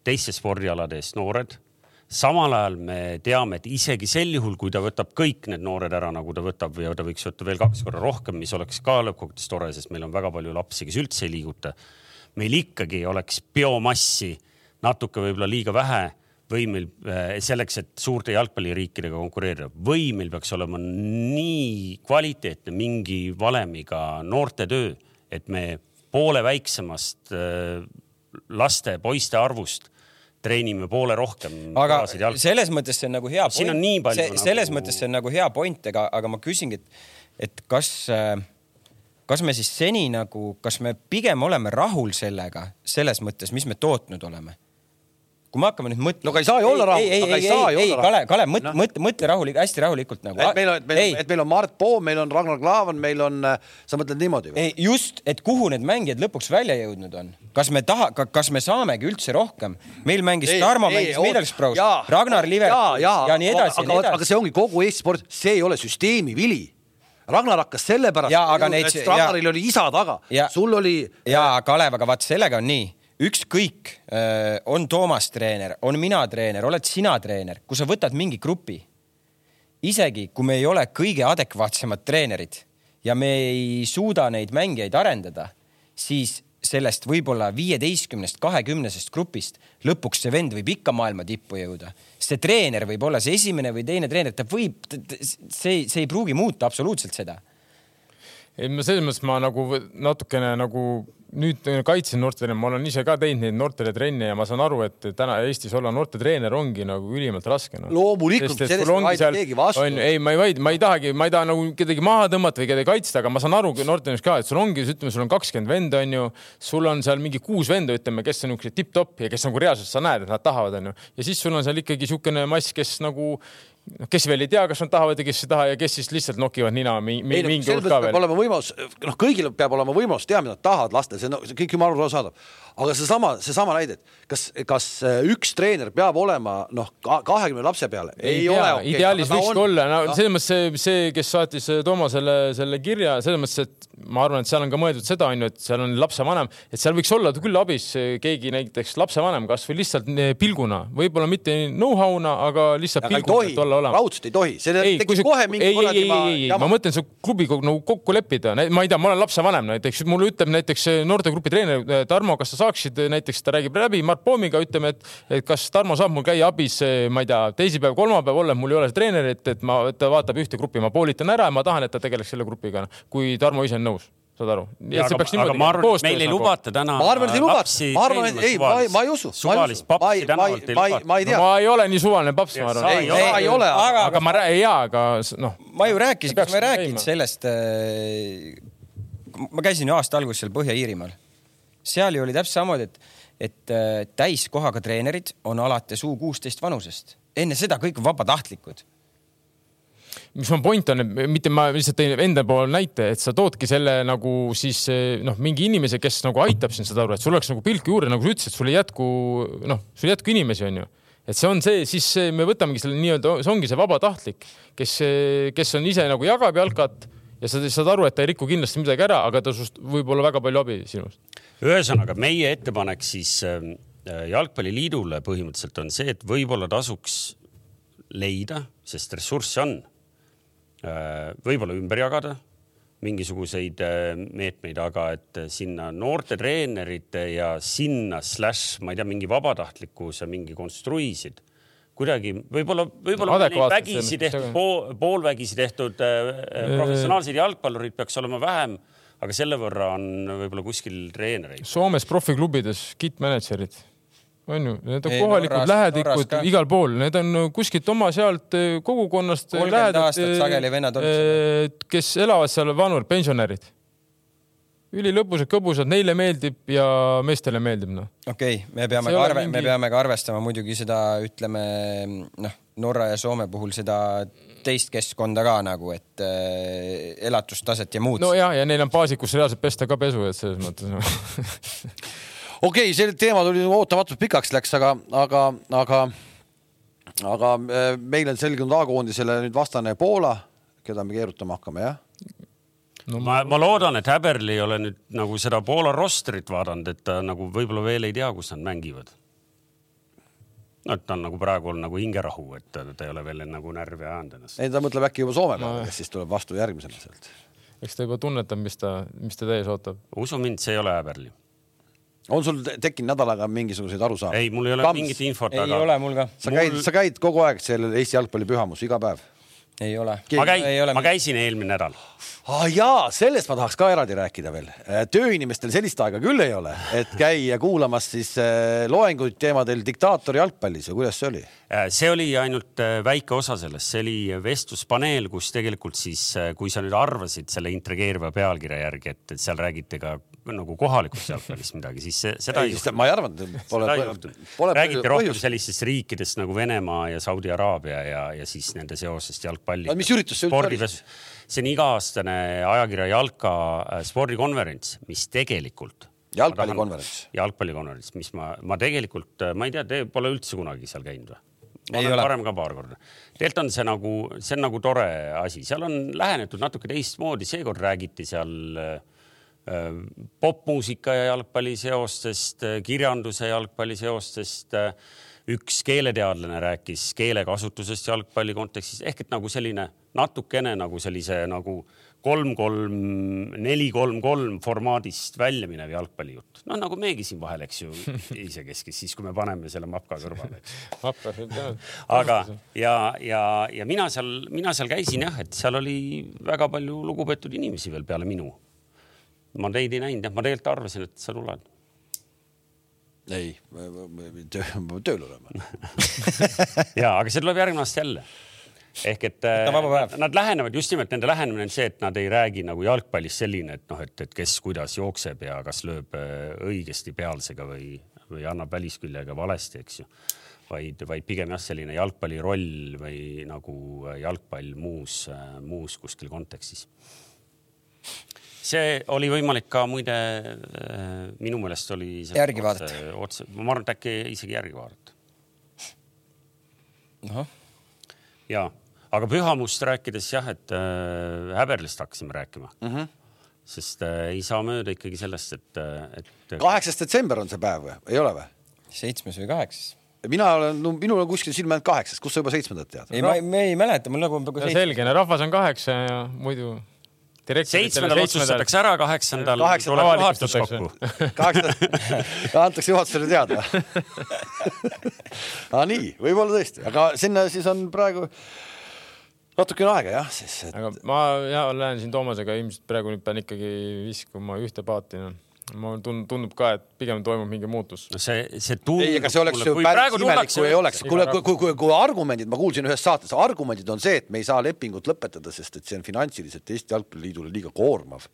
teistest spordialadest noored samal ajal me teame, et isegi sel juhul, kui ta võtab kõik need noored ära, nagu ta võtab ja ta võiks võtta veel kaks korda rohkem, mis oleks ka lõppkokkuvõttes tore, sest meil on väga palju lapsi, kes üldse ei liiguta. meil ikkagi oleks biomassi natuke võib-olla liiga vähe või meil eh, selleks, et suurte jalgpalliriikidega konkureerida või meil peaks olema nii kvaliteetne mingi valemiga noortetöö, et me poole väiksemast eh, laste, poiste arvust treenime poole rohkem. aga selles mõttes see on nagu hea. siin on nii palju. Nagu... selles mõttes see on nagu hea point, ega, aga ma küsingi, et, et kas, kas me siis seni nagu, kas me pigem oleme rahul sellega, selles mõttes, mis me tootnud oleme kui me hakkame nüüd mõtlema. no aga ei saa ju olla rahul, ei, ei olla rahul. Kalev, Kalev, mõtle no., mõtle, mõtle rahulik, hästi rahulikult nagu. et meil on, et meil, on Mart Poom, meil on Ragnar Klavan, meil on, sa mõtled niimoodi või? just, et kuhu need mängijad lõpuks välja jõudnud on, kas me taha, kas me saamegi üldse rohkem? meil mängis Tarmo, mängis Middlesbrough's, Ragnar Liverpoolis ja, ja nii edasi. aga, aga see ongi kogu Eesti sport, see ei ole süsteemi vili Ragnar hakkas sellepärast, et Ragnaril oli isa taga, sul oli. ja Kalev, aga vaat sellega on nii ükskõik, äh, on Toomas treener, on mina treener, oled sina treener, kui sa võtad mingi grupi, isegi kui me ei ole kõige adekvaatsemad treenerid ja me ei suuda neid mängijaid arendada siis sellest võib-olla viieteistkümnest, kahekümnesest grupist lõpuks see vend võib ikka maailma tippu jõuda. see treener võib olla see esimene või teine treener, ta võib, see, see ei pruugi muuta absoluutselt seda. ei, ma selles mõttes ma nagu natukene nagu nüüd kaitsen noortetreener, ma olen ise ka teinud neid noortetrenne ja ma saan aru, et täna Eestis olla noortetreener ongi nagu ülimalt raske no.. loomulikult, sellest ei vaidle keegi vastu. ei, ma ei vaidle, ma ei tahagi, ma ei taha nagu kedagi maha tõmmata või kedagi kaitsta, aga ma saan aru noortetreenerist ka, et sul ongi, ütleme, sul on kakskümmend venda, onju, sul on seal mingi kuus venda, ütleme, kes on niisugused tipp-topp ja kes nagu reaalselt sa näed, et nad tahavad, onju. ja siis sul on seal ikkagi niisugune mass, kes nagu noh, kes veel ei tea, kas nad tahavad ja kes ei taha ja kes siis lihtsalt nokivad nina mingi ei, mingi hulk ka veel. olema võimalus, noh, kõigil peab olema võimalus teha, mida nad tahavad lastel, see on no, kõik jumala arusaadav. Aga seesama, seesama näide, et kas, kas äh, üks treener peab olema noh, kahekümne lapse peale? ei, ei ole okay,. ideaalis võikski olla, no selles mõttes see, see, kes saatis äh, Toomo selle, kirja, selles mõttes, et ma arvan, et seal on ka mõeldud seda, onju, et seal on lapsevanem, et seal võiks olla küll abis äh, keegi näiteks lapsevanem, kasvõi lihtsalt pilguna, võib-olla mitte know-how'na, aga lihtsalt aga pilguna, et olla olemas. raudselt ei tohi, see tekib kohe mingi ei, ei, ei, ei, ma mõtlen, see klubiga nagu kokku leppida, ma ei tea, ma olen lapsevanem näiteks, mulle ütleb näiteks noortegrupi treener Tarmo, kas sa saaksid näiteks, ta räägib läbi Mart Poomiga, ütleme, et, et kas Tarmo saab mul käia abis, ma ei tea, teisipäev, kolmapäev olla, mul ei ole treenerit, et ma, ta vaatab ühte gruppi, ma poolitan ära ja ma tahan, et ta tegeleks selle grupiga, kui Tarmo ise on nõus saad aru? aga, aga ma arvan, et meil ei nagu... lubata täna. ma arvan, et ei lubata, ma arvan, et ei, ma, ma ei usu. suvalist papsi tänavalt ei lubata. ma ei tea no,. ma ei ole nii suvaline paps, ma arvan. ei, ei, ei ole, aga, aga ma ei jaa, aga noh. ma ju rääkisin, kas ma ei rääkinud sellest äh,. ma käisin ju aasta alguses seal Põhja-Iirimaal. Seal ju oli täpselt samamoodi, et et äh, täiskohaga treenerid on alates U kuusteist vanusest, enne seda kõik vabatahtlikud. Mis mu point on, mitte ma lihtsalt tõin enda pool näite, et sa toodki selle nagu siis noh, mingi inimese, kes nagu aitab sind, saad aru, et sul oleks nagu pilk juurde, nagu sa ütlesid, sul ei jätku noh, sul ei jätku inimesi, onju et see on see, siis me võtamegi selle nii-öelda, see ongi see vabatahtlik, kes, kes on ise nagu jagab jalkat ja sa saad aru, et ta ei riku kindlasti midagi ära, aga ta sinust võib olla väga palju abi sinust ühesõnaga meie ettepanek siis ähm, äh, jalgpalliliidule põhimõtteliselt on see, et võib-olla tasuks leida, sest ressurssi on, äh, võib-olla ümber jagada mingisuguseid äh, meetmeid, aga et sinna noorte treenerite ja sinna slaš, ma ei tea, mingi vabatahtlikkuse mingi konstruisid kuidagi võib-olla, võib-olla no, vägisi tehtud, pool, poolvägisi tehtud professionaalseid jalgpallureid peaks olema vähem aga selle võrra on võib-olla kuskil treenereid. Soomes profiklubides kit-mänedžerid on ju, need on Ei, kohalikud Norras, lähedikud Norras igal pool, need on kuskilt oma sealt eh, kogukonnast. kolmkümmend aastat sageli vennad. Eh, kes elavad seal vanur, pensionärid. ülilõbusad, kõbusad, neile meeldib ja meestele meeldib noh. okei okay,, me peame ka arve mingi..., me peame ka arvestama muidugi seda, ütleme noh, Norra ja Soome puhul seda teist keskkonda ka nagu, et äh, elatustaset ja muud. no ja, ja neil on baasik, kus reaalselt pesta ka pesu, et selles mõttes no. okei okay,, see teema tuli ootamatult pikaks läks, aga, aga, aga, aga äh, meil on selgunud A-koondisele nüüd vastane Poola, keda me keerutama hakkame, jah? no ma, ma loodan, et Häberli ei ole nüüd nagu seda Poola rostrit vaadanud, et ta nagu võib-olla veel ei tea, kus nad mängivad no et ta on nagu praegu on nagu hingerahu, et ta, ta ei ole veel nagu närvi ajanud ennast. ei, ta mõtleb äkki juba Soome peale no., kes siis tuleb vastu järgmisena sealt. eks ta juba tunnetab, mis ta, mis teda ees ootab. usu mind, see ei ole Häberli. on sul tekkinud nädalaga mingisuguseid arusaama? ei, mul ei ole Kams. mingit infot, aga. ei ole mul ka. sa käid mul..., sa käid kogu aeg sellel Eesti jalgpalli pühamus iga päev? Ei ole. ma käin, ma käisin eelmine nädal ah,. jaa, sellest ma tahaks ka eraldi rääkida veel. Äh, tööinimestel sellist aega küll ei ole, et käia kuulamas siis äh, loenguid teemadel diktaator jalgpallis või kuidas see oli? Äh, see oli ainult väike osa sellest, see oli vestluspaneel, kus tegelikult siis, kui sa nüüd arvasid selle intrigeeriva pealkirja järgi, et, et seal räägiti ka nagu kohalikust jalgpallist midagi, siis see, seda ei, ei juhtunud. ma ei arvanud, pole, pole. räägiti rohkem sellistest riikidest nagu Venemaa ja Saudi Araabia ja, ja siis nende seosest jalgpalliga. mis üritus see üldse oli? see on iga-aastane ajakirja Jalka äh, spordikonverents, mis tegelikult. jalgpallikonverents. jalgpallikonverents, mis ma, ma tegelikult, äh, ma ei tea, te pole üldse kunagi seal käinud või? ma olen varem ka paar korda. tegelikult on see nagu, see on nagu tore asi, seal on lähenetud natuke teistmoodi, seekord räägiti seal äh, popmuusika ja jalgpalli seostest, kirjanduse jalgpalli seostest üks keeleteadlane rääkis keelekasutusest jalgpalli kontekstis ehk et nagu selline natukene nagu sellise nagu kolm, kolm, neli, kolm, kolm formaadist välja minev jalgpallijutt. noh, nagu meiegi siin vahel, eks ju, isekeskis, siis kui me paneme selle mapka kõrvale, aga ja, ja, ja mina seal, mina seal käisin jah, et seal oli väga palju lugupeetud inimesi veel peale minu. Ma teid ei näinud jah, ma tegelikult arvasin, et sa tuled. Ei, töö, tööl olema. Ja, aga see tuleb järgmine aasta jälle. Ehk et nad, nad lähenevad just nimelt, nende lähenemine on see, et nad ei räägi nagu jalgpallist selline, et noh, et, et kes kuidas jookseb ja kas lööb äh, õigesti pealsega või, või annab välisküljega valesti, eks ju. vaid, vaid pigem jah, selline jalgpalli roll või nagu jalgpall muus, muus kuskil kontekstis see oli võimalik ka muide, äh, minu meelest oli. järgi vaadata. otse, ma arvan, et äkki isegi järgi vaadata. ja aga Pühamust rääkides jah, et äh, Häberlist hakkasime rääkima mm. -hmm. sest äh, ei saa mööda ikkagi sellest, et, äh, et. kaheksas detsember on see päev või, ei ole või? seitsmes või kaheksas? mina olen no,, minul on kuskil silme ainult kaheksas, kust sa juba seitsmendat tead? ei, ma, me ei mäleta, mul nagu. selge, rahvas on kaheksa ja muidu seitsmendal otsustatakse ära, kaheksandal tuleb juhatus kokku. kaheksandal antakse juhatusele teada. Aa nii, võib-olla tõesti, aga sinna siis on praegu natukene aega jah, siis et.... aga ma ja lähen siin Toomasega ilmselt praegu nüüd pean ikkagi viskuma ühte paati noh mulle tundub, tundub ka, et pigem toimub mingi muutus. no see, see tundub. ei, ega see oleks ju päris imelik, kui ei oleks. kuule, kui, kui, kui, kui argumendid, ma kuulsin ühes saates, argumendid on see, et me ei saa lepingut lõpetada, sest et see on finantsiliselt Eesti Jalgpalliliidule liiga koormav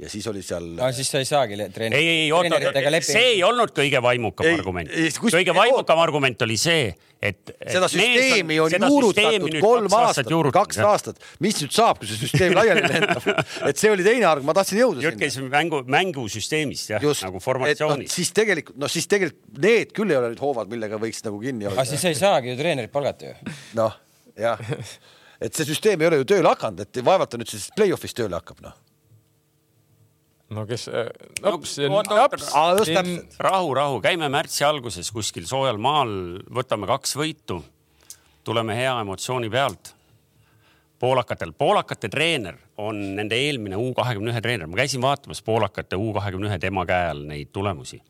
ja siis oli seal. no siis sa ei saagi treener. ei, ei, oota, see ei olnud kõige vaimukam ei, argument. kõige vaimukam argument oli see, et. seda süsteemi on juurutatud kolm aastat, kaks aastat, mis nüüd saab, kui see süsteem laiali lendab et see oli teine arg, ma tahtsin jõuda. jutt käis mängu, mängusüsteemist jah, nagu formatsioonist no,. siis tegelikult, noh, siis tegelikult need küll ei ole nüüd hoovad, millega võiks nagu kinni hoida. aga siis ei saagi ju treenerit palgata ju. noh, jah, et see süsteem ei ole ju tööle hakanud, et vaevalt ta nüüd siis play-off'is tööle hakkab, noh no kes äh, naps no,, naps. rahu, rahu, käime märtsi alguses kuskil soojal maal, võtame kaks võitu, tuleme hea emotsiooni pealt. poolakatel, poolakate treener on nende eelmine U kahekümne ühe treener, ma käisin vaatamas poolakate U kahekümne ühe tema käe all neid tulemusi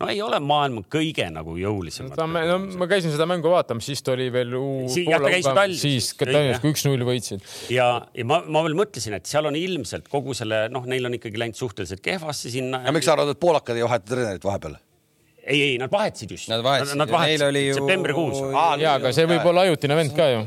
no ei ole maailma kõige nagu jõulisem no,. no ma käisin seda mängu vaatamas, siis ta oli veel si. jah, ta käis Tallinnas. siis Tallinnas, kui üks-null võitsid. ja, ja ma, ma veel mõtlesin, et seal on ilmselt kogu selle, noh, neil on ikkagi läinud suhteliselt kehvasti sinna. ja miks sa arvad, et poolakad ei vaheta treenerit vahepeal? ei, ei, nad vahetasid just. Nad vahetasid, nad vahetasid ju... septembrikuus. jaa, aga see võib olla ajutine vend ka ju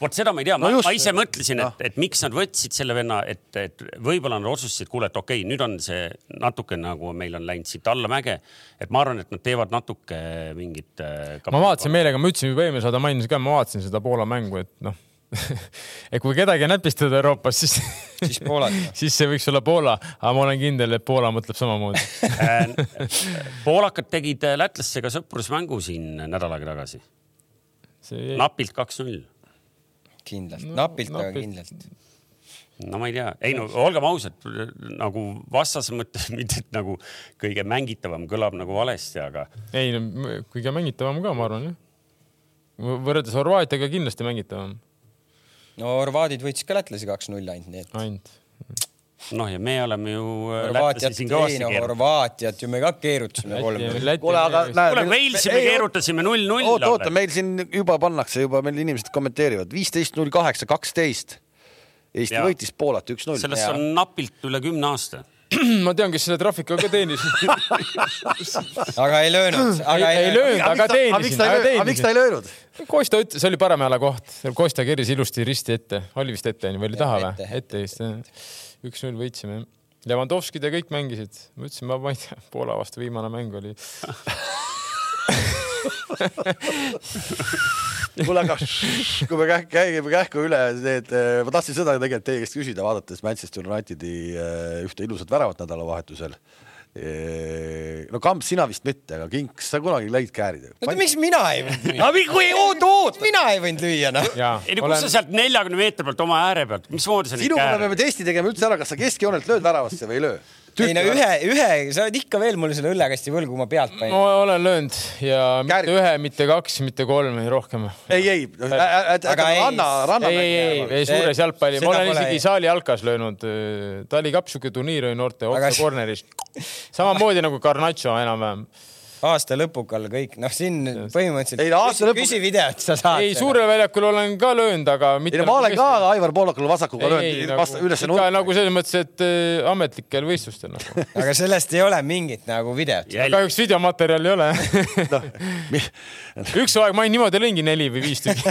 vot seda ma ei tea no, ma, ma ise mõtlesin, et, et miks nad võtsid selle venna, et, et võib-olla nad otsustasid, kuule, et okei okay,, nüüd on see natuke nagu meil on läinud siit allamäge. et ma arvan, et nad teevad natuke mingit. Äh, ma vaatasin meelega, ma ütlesin juba eelmine saade, mainisin ka, ma vaatasin seda Poola mängu, et noh et kui kedagi näpistada Euroopas, siis siis Poolat siis see võiks olla Poola, aga ma olen kindel, et Poola mõtleb samamoodi poolakad tegid lätlastega sõprusmängu siin nädal aega tagasi. napilt kaks-null kindlalt no,, napilt, aga kindlalt no ma ei tea, ei no olgem ausad, nagu vastase mõttes mitte et nagu kõige mängitavam kõlab nagu valesti, aga. ei no kõige mängitavam ka, ma arvan jah. võrreldes Horvaatiaga kindlasti mängitavam. no horvaadid võitsid ka lätlasi kaks-null ainult, nii et. ainult noh, ja me oleme ju äh, Horvaatiat, ei no Horvaatiat ju me ka keerutasime kolm. kuule, aga näe. kuule, Walesi me keerutasime null-null. oota, oota, meil siin juba pannakse, juba meil inimesed kommenteerivad, viisteist, null kaheksa, kaksteist. Eesti ja. võitis Poolat üks-null. sellest on napilt üle kümne aasta ma tean, kes selle trahvika ka teenis aga ei löönud, aga ei, ei löönud, aga teenisin. aga miks ta ei löönud? Kosta ütles, see oli parema jala koht, Kosta keris ilusti risti ette, oli vist ette onju või oli taha või? ette vist jah üks-null võitsime. Levandovskid ja kõik mängisid, ma ütlesin, ma, ma ei tea, Poola vastu viimane mäng oli. Kuule, aga kui me käime kähku üle need, ma tahtsin seda tegelikult teie käest küsida, vaadates Manchester Unitedi äh, ühte ilusat väravat nädalavahetusel no Kamps, sina vist mitte, aga Kinks, sa kunagi lõid käärid? no miks mina ei võinud lüüa? no kui oot, oot, mina ei võinud lüüa, noh. ei no kus sa sealt neljakümne meetri pealt oma ääre pealt, mismoodi sa neid käärid? sinuga me peame testi tegema üldse ära, kas sa keskjoonelt lööd väravasse või ei löö? Ei no ühe, ühe, sa oled ikka veel mulle selle õllekasti võlgu, kui ma pealt panin. ma olen löönud ja mitte Kärg. ühe, mitte kaks, mitte kolm, rohkem. ei, ei, ranna, ranna. ei, ei, ei, ei suures jalgpalli, ma olen isegi saali jalkas löönud. Tali Cup, sihuke turniir oli noorte otse corner'ist. samamoodi nagu Garnacho enam-vähem aasta lõpukal kõik, noh, siin põhimõtteliselt ei, aasta lõpuk... küsi videot, sa saad. ei, suurel väljakul olen ka löönud, aga mitte. ma olen ka Aivar Poolakule vasakuga löönud nagu, üles nurka. nagu selles mõttes, et äh, ametlikel võistlustel nagu. aga sellest ei ole mingit nagu videot. kahjuks videomaterjali ei ole no, mi... üks aeg ma niimoodi lõingi neli või viis tükki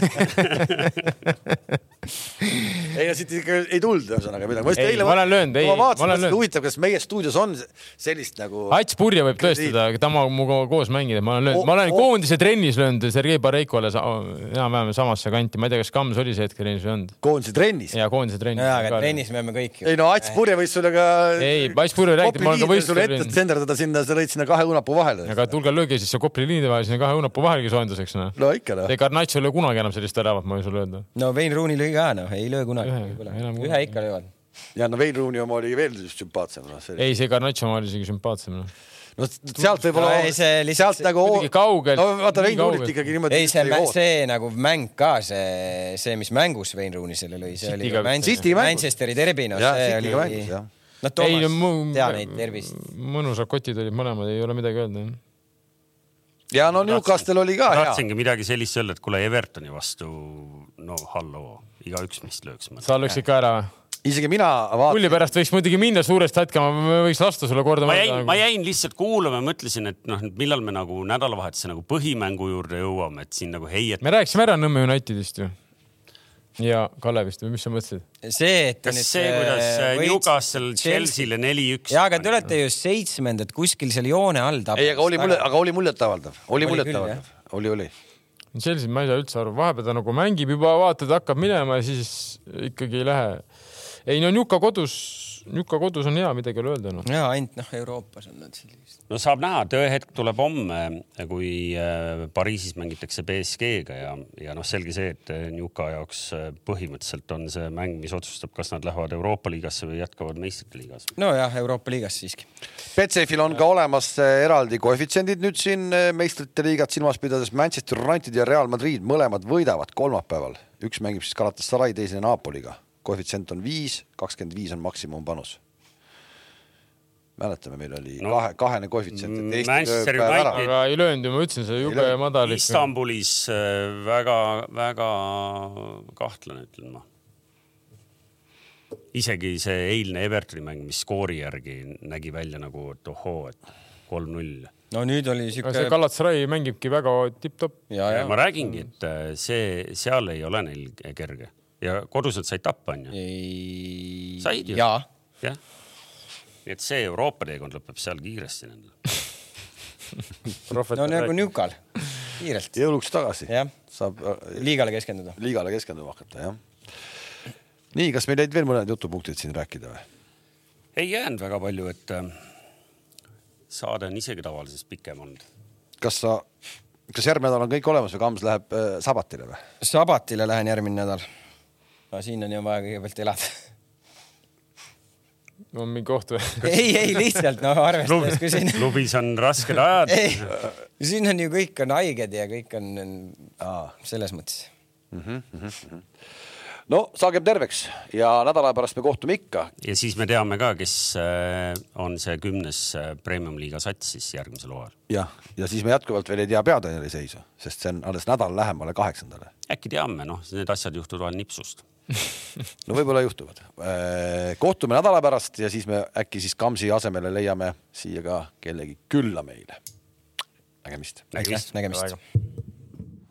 ei no siit ikka ei tulnud ühesõnaga midagi. ei, ma olen löönud, ei. ma vaatasin, huvitav, kas meie stuudios on sellist nagu. Ats Purje võib tõestada, aga ta minuga koos mängida, ma olen löönud ma olen koondise trennis löönud Sergei Bareikole enam-vähem samasse kanti, ma ei tea, kas Kams oli see hetk trennis või ei olnud. koondise trennis? jaa, koondise trennis. jaa, aga trennis me oleme kõik ju. ei no Ats Purje võis sulle ka. ei, Ats Purje räägib, ma olen ka võistlusel löönud. senderdada sinna, sa lõid sinna kahe õunapuu vahele. aga tulge lööge siis see Kopli liinide vahel sinna kahe õunapuu vahele soojenduseks noh. no ikka noh. ei Garnatšo ei löö kunagi enam sellist väravat, ma võin sulle öelda. no Wayne Rooney lõi ka noh, ei löö kunagi. ühe ikka löövad ja no Wayne Rooney oma oli veel sümpaatsem no,. ei, see Garnatšo oma oli isegi sümpaatsem no no sealt võib-olla no,, sealt nagu. kaugelt. no vaata, Wayne Rooney't ikkagi niimoodi. ei, see, see nagu mäng ka, see, see, mis mängus Wayne Rooney selle lõi, see oli Manchester, Manchesteri derbi, noh, see oli. noh, Toomas, tea neid tervist. mõnusad kotid olid mõlemad, ei ole midagi öelda ja no Newcastle oli ka hea. tahtsingi midagi sellist öelda, et kuule Evertoni vastu, no halloo, igaüks meist lööks. sa lööksid ka ära või? Isegi mina vaatan. mulli pärast võiks muidugi minna suurest hetkama, võiks lasta sulle korda. ma jäin, ma jäin lihtsalt kuulama ja mõtlesin, et noh, millal me nagu nädalavahetuse nagu põhimängu juurde jõuame, et siin nagu heiet-. me rääkisime ära Nõmme Unitedist ju. ja Kalevist või mis sa mõtlesid? see, et. kas see, kuidas äh, võit... Newcastle Chelsea'le neli-üks. ja, aga te olete ju seitsmendad kuskil seal joone all ei, aga oli mulje, aga oli muljetavaldav, oli muljetavaldav, oli, oli. Chelsea, ma ei saa üldse aru, vahepeal ta nagu mängib juba, vaatad, hakkab minema ja siis ikkagi ei lähe ei no Njuka kodus, Njuka kodus on hea, midagi ei ole öelda no.. ja ainult noh, Euroopas on nad sellised. no saab näha, tõehetk tuleb homme, kui äh, Pariisis mängitakse BSG-ga ja, ja noh, selge see, et äh, Njuka jaoks äh, põhimõtteliselt on see mäng, mis otsustab, kas nad lähevad Euroopa liigasse või jätkavad meistrite liigas. nojah, Euroopa liigas siiski. Betsafe'il on ka olemas eraldi koefitsiendid nüüd siin meistrite liigat silmas pidades. Manchester United ja Real Madrid mõlemad võidavad kolmapäeval, üks mängib siis Galatasaray, teisene Napoliga koefitsient on viis, kakskümmend viis on maksimumpanus. mäletame, meil oli no, kahe, kahene koefitsient, et Eesti lööb ära. aga ei löönud ju, ma ütlesin, see jube madal. Istanbulis väga-väga äh, kahtlane, ütlen ma isegi see eilne Evertoni mäng, mis skoori järgi nägi välja nagu, et ohoo, et kolm-null. no nüüd oli siuke. see Galatasaray mängibki väga tipp-topp. ma räägingi, et äh, see, seal ei ole neil kerge ja kodus nad said tappa, onju? said ju? jah. nii et see Euroopa teekond lõpeb seal kiiresti nendel no nagu Newcal, kiirelt. jõuluks tagasi. saab äh, liigale keskenduda. liigale keskenduma hakata, jah. nii, kas meil jäid veel mõned jutupunktid siin rääkida või? ei jäänud väga palju, et äh, saade on isegi tavalisest pikem olnud. kas sa, kas järgmine nädal on kõik olemas või Kams läheb äh, sabatile või? sabatile lähen järgmine nädal aga siin on ju vaja kõigepealt elada on mingi oht või? ei, ei lihtsalt noh, arvestades kui siin. klubis on rasked ajad. siin on ju kõik on haiged ja kõik on, on aa, selles mõttes mm. -hmm, mm -hmm. no saagem terveks ja nädala pärast me kohtume ikka. ja siis me teame ka, kes äh, on see kümnes äh, premium-liiga sats siis järgmisel hooajal. jah, ja siis me jätkuvalt veel ei tea peatreeneri seisu, sest see on alles nädal lähemale kaheksandale. äkki teame, noh, need asjad juhtuvad vahel nipsust no võib-olla juhtuvad. Äh, kohtume nädala pärast ja siis me äkki siis Kamsi asemele leiame siia ka kellegi külla meile. nägemist. nägemist. nägemist.